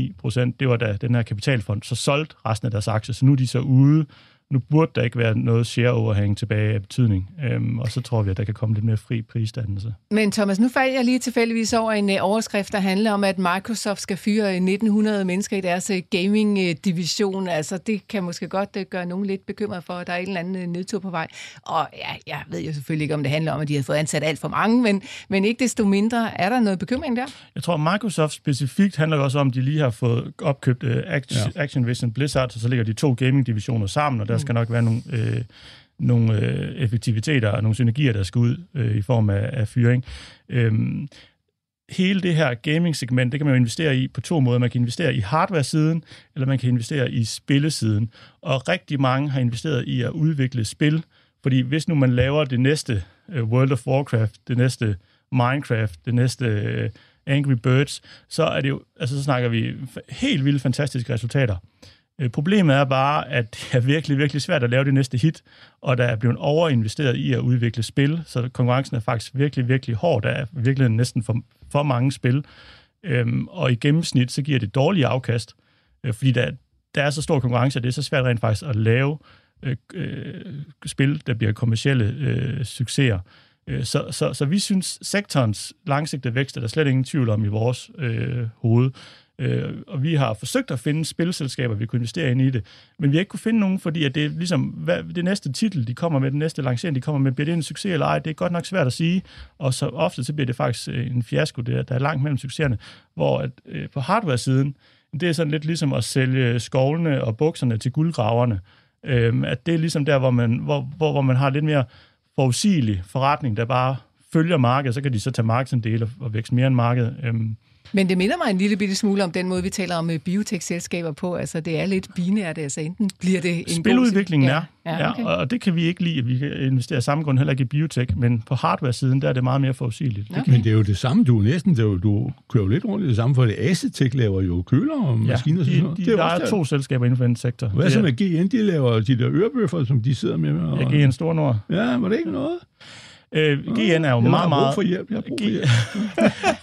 9,99 procent. Det var da den her kapitalfond så solgte resten af deres aktier, så nu er de så ude. Nu burde der ikke være noget share-overhang tilbage af betydning, øhm, og så tror vi, at der kan komme lidt mere fri prisdannelse.
Men Thomas, nu faldt jeg lige tilfældigvis over en uh, overskrift, der handler om, at Microsoft skal fyre 1900 mennesker i deres uh, gaming-division. Altså, det kan måske godt uh, gøre nogen lidt bekymret for, at der er en eller anden uh, nedtur på vej. Og ja, jeg ved jo selvfølgelig ikke, om det handler om, at de har fået ansat alt for mange, men, men ikke desto mindre, er der noget bekymring der?
Jeg tror, Microsoft specifikt handler også om, at de lige har fået opkøbt uh, Action, ja. Activision Blizzard, så så ligger de to gaming-divisioner sammen, og der skal nok være nogle, øh, nogle øh, effektiviteter og nogle synergier, der skal ud øh, i form af, af fyring. Øhm, hele det her gaming-segment, det kan man jo investere i på to måder. Man kan investere i hardware-siden, eller man kan investere i spillesiden. Og rigtig mange har investeret i at udvikle spil, fordi hvis nu man laver det næste øh, World of Warcraft, det næste Minecraft, det næste øh, Angry Birds, så er det jo, altså så snakker vi helt vildt fantastiske resultater. Øh, problemet er bare, at det er virkelig, virkelig svært at lave det næste hit, og der er blevet overinvesteret i at udvikle spil, så konkurrencen er faktisk virkelig, virkelig hård. Der er virkelig næsten for, for mange spil, øhm, og i gennemsnit så giver det dårlige afkast, øh, fordi der, der er så stor konkurrence, at det er så svært rent faktisk at lave øh, øh, spil, der bliver kommersielle øh, succeser. Øh, Så, så, så vi synes, sektorens langsigtede vækst er der slet ingen tvivl om i vores øh, hoved. Øh, og vi har forsøgt at finde spilselskaber, vi kunne investere ind i det, men vi har ikke kunne finde nogen, fordi at det er ligesom, hvad, det næste titel, de kommer med, den næste lancering, de kommer med, bliver det en succes eller ej, det er godt nok svært at sige, og så ofte så bliver det faktisk øh, en fiasko, det der er langt mellem succeserne, hvor at, øh, på hardware-siden, det er sådan lidt ligesom at sælge skovlene og bukserne til guldgraverne, øh, at det er ligesom der, hvor man, hvor, hvor, hvor man har lidt mere forudsigelig forretning, der bare følger markedet, så kan de så tage markedsandele og, vækst mere end markedet. Øh,
men det minder mig en lille bitte smule om den måde, vi taler om øh, biotech-selskaber på. Altså, det er lidt binært. Altså, enten bliver det en
Spiludviklingen
god...
er, ja, okay. og det kan vi ikke lide, at vi kan investere af samme grund heller ikke i biotech, men på hardware-siden, der er det meget mere forudsigeligt.
Okay.
Men det er jo det samme, du er næsten, det er jo, du kører jo lidt rundt i det samme, for det Asetek laver jo køler og maskiner og
de,
sådan noget.
de,
det er
der er
der.
to selskaber inden for den sektor.
Hvad så med GN? De laver de der ørebøffer, som de sidder med. Og...
Ja, GN Stornord.
Ja, var det ikke noget?
Øh, GN er jo
jeg
meget, meget...
for hjælp. Jeg har brug for hjælp.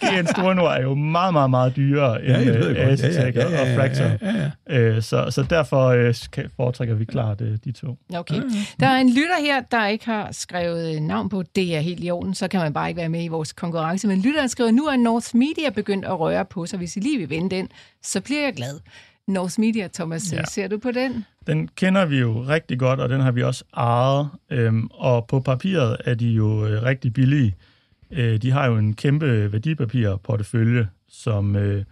[laughs]
GN Stornord er jo meget, meget, meget dyrere
Ja,
end
jeg ved
øh,
godt. Ja, ja, ja,
og Fractal.
ja, ja,
Øh, så, så derfor øh, foretrækker vi klart øh, de to.
Okay. Der er en lytter her, der ikke har skrevet øh, navn på. Det er helt i orden, så kan man bare ikke være med i vores konkurrence. Men lytteren skriver, nu er North Media begyndt at røre på sig. Hvis I lige vil vende den, så bliver jeg glad. North Media, Thomas,
Ja.
ser du på den?
Den kender vi jo rigtig godt, og den har vi også ejet. Øhm, og på papiret er de jo øh, rigtig billige. Øh, de har jo en kæmpe værdipapirportefølje, som, øh,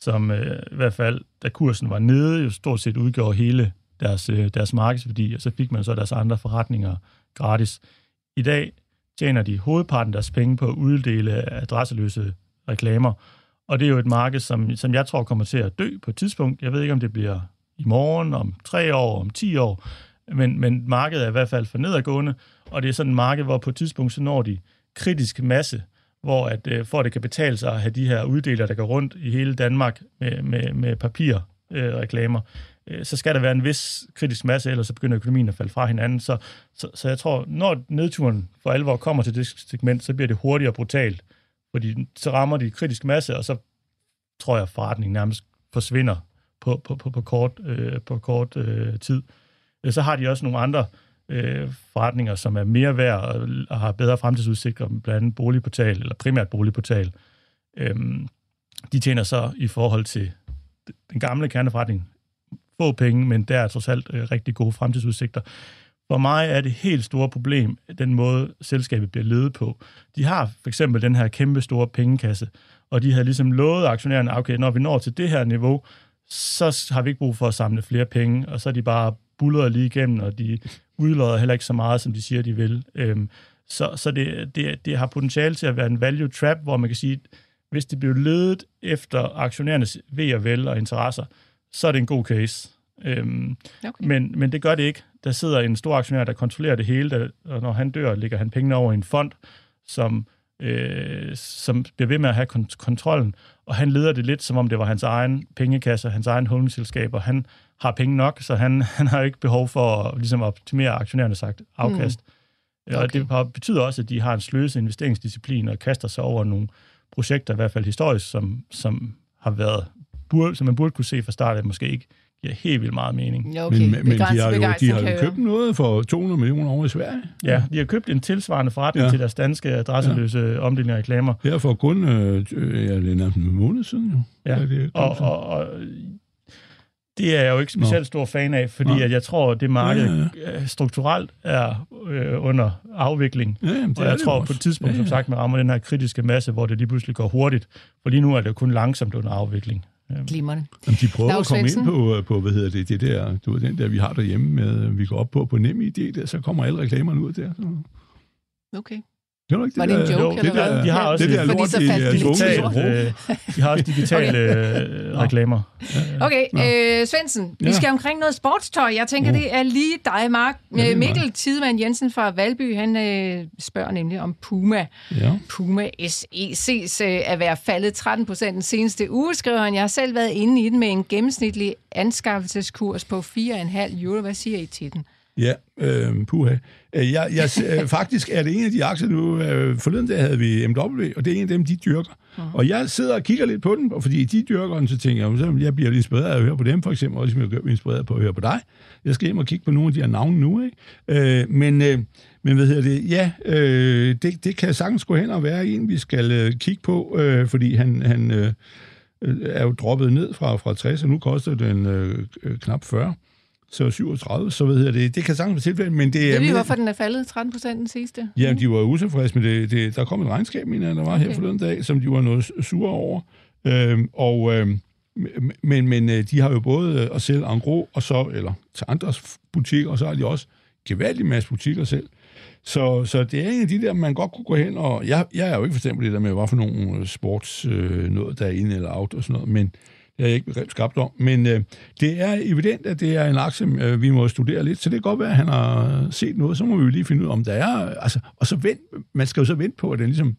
som øh, i hvert fald, da kursen var nede, jo stort set udgjorde hele deres, øh, deres markedsværdi, og så fik man så deres andre forretninger gratis. I dag tjener de hovedparten af deres penge på at uddele adresseløse reklamer, og det er jo et marked, som, som jeg tror kommer til at dø på et tidspunkt. Jeg ved ikke, om det bliver i morgen, om tre år, om ti år, men, men markedet er i hvert fald for nedadgående, og det er sådan et marked, hvor på et tidspunkt så når de kritisk masse, hvor at, øh, for at det kan betale sig at have de her uddelere, der går rundt i hele Danmark med, med, med papirreklamer, øh, øh, så skal der være en vis kritisk masse, ellers så begynder økonomien at falde fra hinanden. Så, så, så jeg tror, når nedturen for alvor kommer til det segment, så bliver det hurtigt og brutalt, fordi så rammer de kritisk masse, og så tror jeg, at forretningen nærmest forsvinder på, på, på, på kort, øh, på kort øh, tid. Øh, så har de også nogle andre øh, forretninger, som er mere værd og har bedre fremtidsudsigter, blandt andet boligportal, eller primært boligportal. Øhm, de tjener så i forhold til den gamle kerneforretning få penge, men der er trods alt øh, rigtig gode fremtidsudsigter. For mig er det helt store problem, den måde selskabet bliver ledet på. De har for eksempel den her kæmpe store pengekasse, og de har ligesom lovet aktionærerne, okay, når vi når til det her niveau, så har vi ikke brug for at samle flere penge, og så er de bare bullet lige igennem, og de udlodder heller ikke så meget, som de siger, de vil. Øhm, så så det, det, det har potentiale til at være en value trap, hvor man kan sige, hvis det bliver ledet efter aktionærernes ved og vel og interesser, så er det en god case. Øhm, okay. men, men det gør det ikke. Der sidder en stor aktionær, der kontrollerer det hele, der, og når han dør, ligger han pengene over i en fond, som, øh, som bliver ved med at have kont- kontrollen, og han leder det lidt, som om det var hans egen pengekasse, hans egen holdningsselskab, og han har penge nok, så han, [laughs] han har ikke behov for at ligesom, optimere aktionærerne sagt afkast. Mm. Okay. Og det betyder også, at de har en sløse investeringsdisciplin og kaster sig over nogle projekter, i hvert fald historisk, som, som har været, burde, som man burde kunne se fra start, at måske ikke giver helt vildt meget mening.
Ja, okay. Men, men de har jo, de har jo købt noget for 200 millioner over i Sverige.
Ja, de har købt en tilsvarende forretning ja. til deres danske adresseløse ja. omdelinger af reklamer.
Ja, for kun øh, ja, det er nærmest en måned siden jo.
Ja, ja det og, og, og det er jeg jo ikke specielt Nå. stor fan af, fordi at jeg tror, at det marked ja, ja. Øh, strukturelt er øh, under afvikling. Ja, jamen, og jeg tror også. på et tidspunkt, ja, ja. som sagt, man rammer den her kritiske masse, hvor det lige pludselig går hurtigt. For lige nu er det kun langsomt under afvikling.
Glimmerne.
Jamen, de prøver at komme ind på, øh, på, hvad hedder det, det der, du ved, den der, vi har derhjemme med, vi går op på, på nem idé der, så kommer alle reklamerne ud der. Så.
Okay.
Det var, ikke
var det, det en joke,
det
eller
hvad? De har også
det
der lort
i
digital, øh, de har også digitale okay. øh, reklamer.
Okay, øh, Svendsen, ja. vi skal omkring noget sportstøj. Jeg tænker, oh. det er lige dig, Mark. Ja, Mikkel Tidemand Jensen fra Valby, han øh, spørger nemlig om Puma. Ja. Puma SEC's øh, at være faldet 13 procent den seneste uge, skriver han. Jeg har selv været inde i den med en gennemsnitlig anskaffelseskurs på 4,5 euro. Hvad siger I til den?
Ja, øh, puha. Øh, jeg, jeg, øh, faktisk er det en af de aktier nu. Øh, forleden dag havde vi MW, og det er en af dem, de dyrker. Uh-huh. Og jeg sidder og kigger lidt på den, og fordi de dyrker den, så tænker jeg, så jeg bliver lidt inspireret af at høre på dem, for eksempel, og ligesom jeg bliver inspireret på at høre på dig. Jeg skal hjem og kigge på nogle af de her navne nu, ikke? Øh, men, øh, men hvad hedder det? Ja, øh, det, det kan sagtens gå hen og være en, vi skal øh, kigge på, øh, fordi han, han øh, er jo droppet ned fra, fra 60, og nu koster den øh, knap 40 så 37, så ved jeg det. Det kan sagtens være tilfældet, men det er...
Ved vi, hvorfor den er faldet 13 procent den sidste?
Ja, de var utilfredse med det. det. Der kom et regnskab, mener jeg, der var okay. her forleden dag, som de var noget sure over. Øhm, og, øhm, men, men øh, de har jo både at sælge angro, og så, eller til andres butikker, og så har de også gevaldig masse butikker selv. Så, så det er en af de der, man godt kunne gå hen, og jeg, jeg er jo ikke for eksempel det der med, hvad for nogle sports øh, noget, der er inde eller out og sådan noget, men det er jeg ikke skabt om. Men øh, det er evident, at det er en aktie, øh, vi må studere lidt, så det kan godt være, at han har set noget, så må vi jo lige finde ud af, om der er... Altså, og så vent, man skal jo så vente på, at den ligesom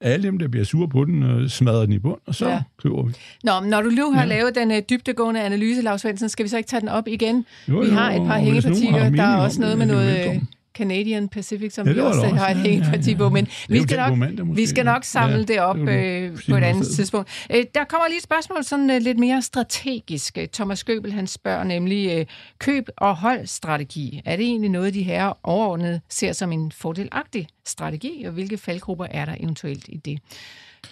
alle dem, der bliver sure på den, øh, smadrer den i bund, og så ja. køber vi.
Nå, men når du nu har ja. lavet den øh, dybtegående analyse, Lars Svendsen, skal vi så ikke tage den op igen? Jo, vi har et par hængepartier, der er også noget med noget... Canadian Pacific, som ja, vi også, også har et helt parti på, men vi skal, nok, mandag, vi skal nok samle ja, det op det øh, på et andet tidspunkt. Øh, der kommer lige et spørgsmål sådan øh, lidt mere strategisk. Thomas Gøbel, han spørger nemlig, øh, køb- og holdstrategi. Er det egentlig noget, de her overordnet ser som en fordelagtig strategi, og hvilke faldgrupper er der eventuelt i det?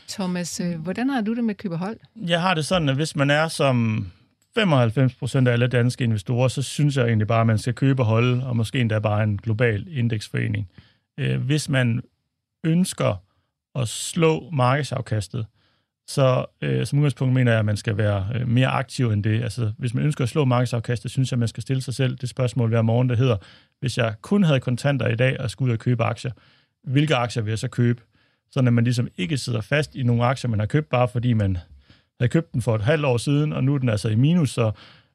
Thomas, øh, hvordan har du det med køb og hold?
Jeg har det sådan, at hvis man er som 95% af alle danske investorer, så synes jeg egentlig bare, at man skal købe og holde, og måske endda bare en global indeksforening. Øh, hvis man ønsker at slå markedsafkastet, så øh, som udgangspunkt mener jeg, at man skal være øh, mere aktiv end det. Altså, hvis man ønsker at slå markedsafkastet, synes jeg, at man skal stille sig selv det spørgsmål hver morgen, der hedder, hvis jeg kun havde kontanter i dag og skulle ud og købe aktier, hvilke aktier vil jeg så købe? Så at man ligesom ikke sidder fast i nogle aktier, man har købt, bare fordi man havde købt den for et halvt år siden, og nu er den altså i minus, så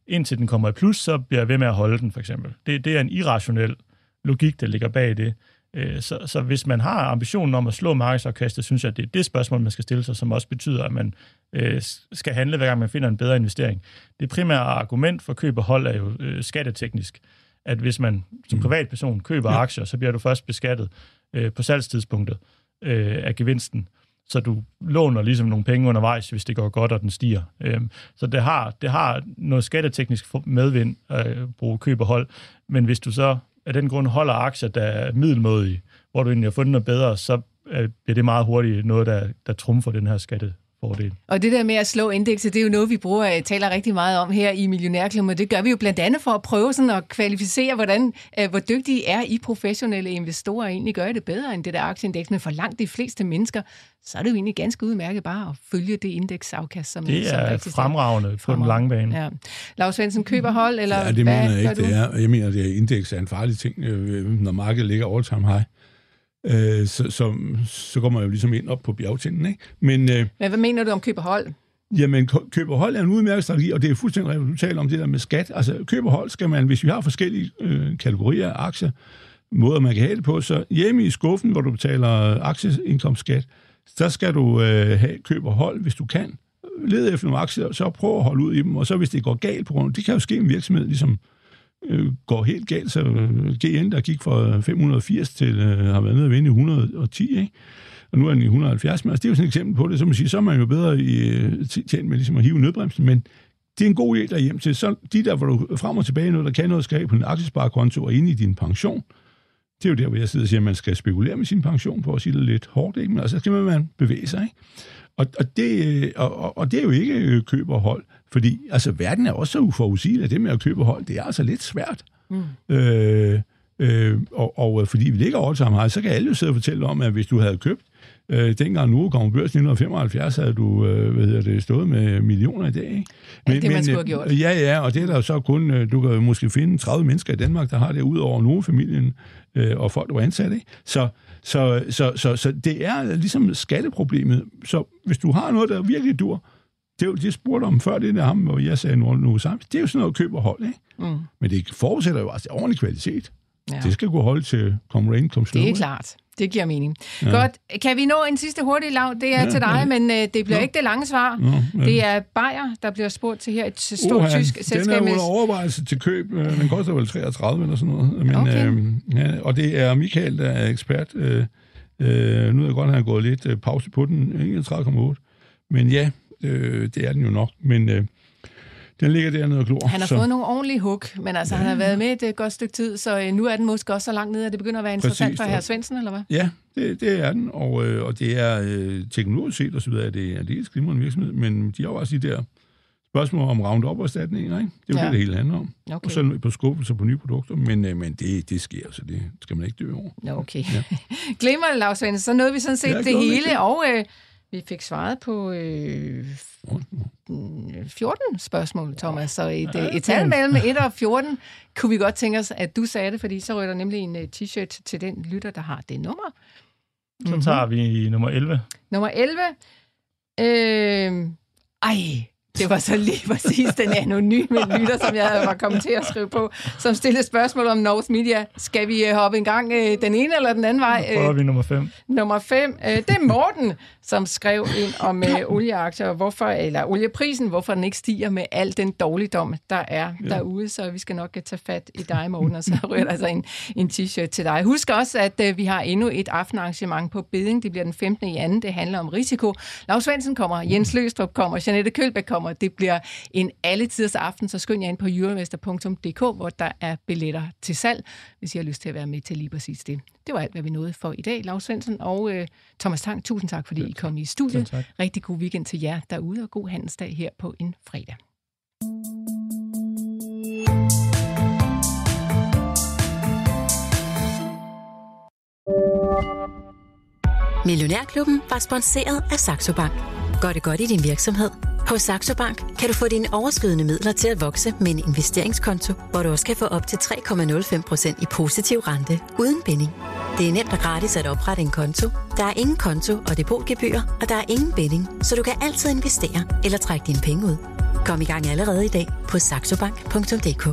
indtil den kommer i plus, så bliver jeg ved med at holde den, for eksempel. Det, det er en irrationel logik, der ligger bag det. Øh, så, så hvis man har ambitionen om at slå markedsafkastet, synes jeg, at det er det spørgsmål, man skal stille sig, som også betyder, at man øh, skal handle, hver gang man finder en bedre investering. Det primære argument for køb og hold er jo øh, skatteteknisk, at hvis man som mm. privatperson køber ja. aktier, så bliver du først beskattet øh, på salgstidspunktet øh, af gevinsten så du låner ligesom nogle penge undervejs, hvis det går godt, og den stiger. Øhm, så det har, det har noget skatteteknisk medvind at bruge køb og hold, men hvis du så af den grund holder aktier, der er middelmådige, hvor du egentlig har fundet noget bedre, så øh, bliver det meget hurtigt noget, der, der trumfer den her skatte, fordel.
Og det der med at slå indekset, det er jo noget, vi bruger, øh, taler rigtig meget om her i Millionærklubben, det gør vi jo blandt andet for at prøve sådan at kvalificere, hvordan, øh, hvor dygtige er I professionelle investorer egentlig gør det bedre end det der aktieindeks, men for langt de fleste mennesker, så er det jo egentlig ganske udmærket bare at følge det indeksafkast, som
Det er som fremragende på den lange bane. Ja.
Lars Svendsen, køber hold, eller
Ja, det mener jeg ikke, det er. Jeg mener, at indeks er en farlig ting, øh, når markedet ligger all time high øh, så, så, så går man jo ligesom ind op på bjergtinden. Ikke?
Men, øh, Men hvad mener du om køb og hold?
Jamen, køb og hold er en udmærket strategi, og det er fuldstændig rigtigt, du taler om det der med skat. Altså, køb og hold skal man, hvis vi har forskellige øh, kategorier af aktier, måder man kan have det på, så hjemme i skuffen, hvor du betaler aktieindkomstskat, så skal du øh, have køb og hold, hvis du kan. Led efter nogle aktier, så prøv at holde ud i dem, og så hvis det går galt på grund det kan jo ske en virksomhed, ligesom øh, går helt galt, så øh, GN, der gik fra øh, 580 til, øh, har været nede og vinde i 110, ikke? og nu er den i 170, men altså, det er jo sådan et eksempel på det, så man siger, så er man jo bedre i øh, tjent med ligesom at hive nødbremsen, men det er en god idé derhjem til. Så de der, hvor du frem og tilbage noget, der kan noget, skal have på en aktiesparekonto og ind i din pension. Det er jo der, hvor jeg sidder og siger, at man skal spekulere med sin pension, på at sige det lidt hårdt, ikke? men altså, så skal man bevæge sig. Ikke? Og, og, det, og, og det er jo ikke køb og hold. Fordi altså, verden er også så uforudsigelig, at det med at købe hold, det er altså lidt svært. Mm. Øh, øh, og, og fordi vi ligger over sammen her, så kan alle jo sidde og fortælle om, at hvis du havde købt Øh, dengang nu kom børsen i 1975, havde du øh, hvad hedder det, stået med millioner i dag. Ikke?
Men, ja, det man skulle have gjort.
Ja, ja, og det er der så kun, øh, du kan måske finde 30 mennesker i Danmark, der har det, ud over nogle familien øh, og folk, der var ansat. Ikke? Så, så, så, så, så det er ligesom skatteproblemet. Så hvis du har noget, der virkelig dur, det er jo, de spurgte om før, det der ham, hvor jeg sagde nu, nu sammen. Det er jo sådan noget køb og hold, ikke? Mm. Men det forudsætter jo altså ordentlig kvalitet. Ja. Det skal gå hold til come rain, come snow.
Det er klart. Det giver mening. Ja. Godt. Kan vi nå en sidste hurtig lav? Det er ja, til dig, ja. men uh, det bliver ja. ikke det lange svar. Ja, Det er Bayer, der bliver spurgt til her. Et stort Oha, tysk selskab.
Den er under overvejelse til køb. Øh, den koster vel 33 eller sådan noget. Men, okay. øh, ja, og det er Michael, der er ekspert. Øh, øh, nu er jeg godt, at han har gået lidt øh, pause på den. 31,8. Men ja, øh, det er den jo nok. Men... Øh, den ligger dernede og glor.
Han har så. fået nogle ordentlige hug, men altså, ja. han har været med et, et godt stykke tid, så øh, nu er den måske også så langt nede, at det begynder at være interessant Præcis, for herr Svendsen, eller hvad?
Ja, det, det er den, og, øh, og det er øh, teknologisk set og så videre, det er det skimrende virksomhed, men de har jo også de der spørgsmål om Roundup-erstatninger, ikke? Det er jo ja. det, det hele handler om. Okay. Og så på skuffelser på nye produkter, men, øh, men det, det sker, så det skal man ikke dø over.
Ja, okay. Ja. [laughs] Glemmer det, Lars Svendsen, så nåede vi sådan set ja, det hele, og... Øh, vi fik svaret på øh, 14 spørgsmål, Thomas. Så et, ja, et tal mellem 1 og 14 kunne vi godt tænke os, at du sagde det, fordi så rører der nemlig en uh, t-shirt til den lytter, der har det nummer.
Så mm-hmm. tager vi nummer 11.
Nummer 11. Øh, ej, det var så lige præcis den anonyme [laughs] lytter, som jeg var kommet til at skrive på, som stillede spørgsmål om North Media. Skal vi øh, hoppe en gang øh, den ene eller den anden vej?
Nu prøver vi nummer 5.
Nummer 5. Det er Morten, som skrev ind om [laughs] olieaktier, hvorfor, eller olieprisen, hvorfor den ikke stiger med al den dårligdom, der er ja. derude. Så vi skal nok tage fat i dig, Morten, og så [laughs] ryger der altså en, en t-shirt til dig. Husk også, at vi har endnu et aftenarrangement på Beding. Det bliver den 15. i anden. Det handler om risiko. Lars Svendsen kommer, Jens Løstrup kommer, Janette Kølbæk kommer, kommer. Det bliver en alletiders aften, så skynd jer ind på jurevester.dk, hvor der er billetter til salg, hvis I har lyst til at være med til lige præcis det. Det var alt, hvad vi nåede for i dag. Lars Svendsen og øh, Thomas Tang, tusind tak, fordi I kom i studiet. Rigtig god weekend til jer derude, og god handelsdag her på en fredag.
Millionærklubben var sponsoreret af Saxo Bank. Gør det godt i din virksomhed. Hos Saxo Bank kan du få dine overskydende midler til at vokse med en investeringskonto, hvor du også kan få op til 3,05% i positiv rente uden binding. Det er nemt og gratis at oprette en konto. Der er ingen konto og depotgebyr, og der er ingen binding, så du kan altid investere eller trække dine penge ud. Kom i gang allerede i dag på saxobank.dk.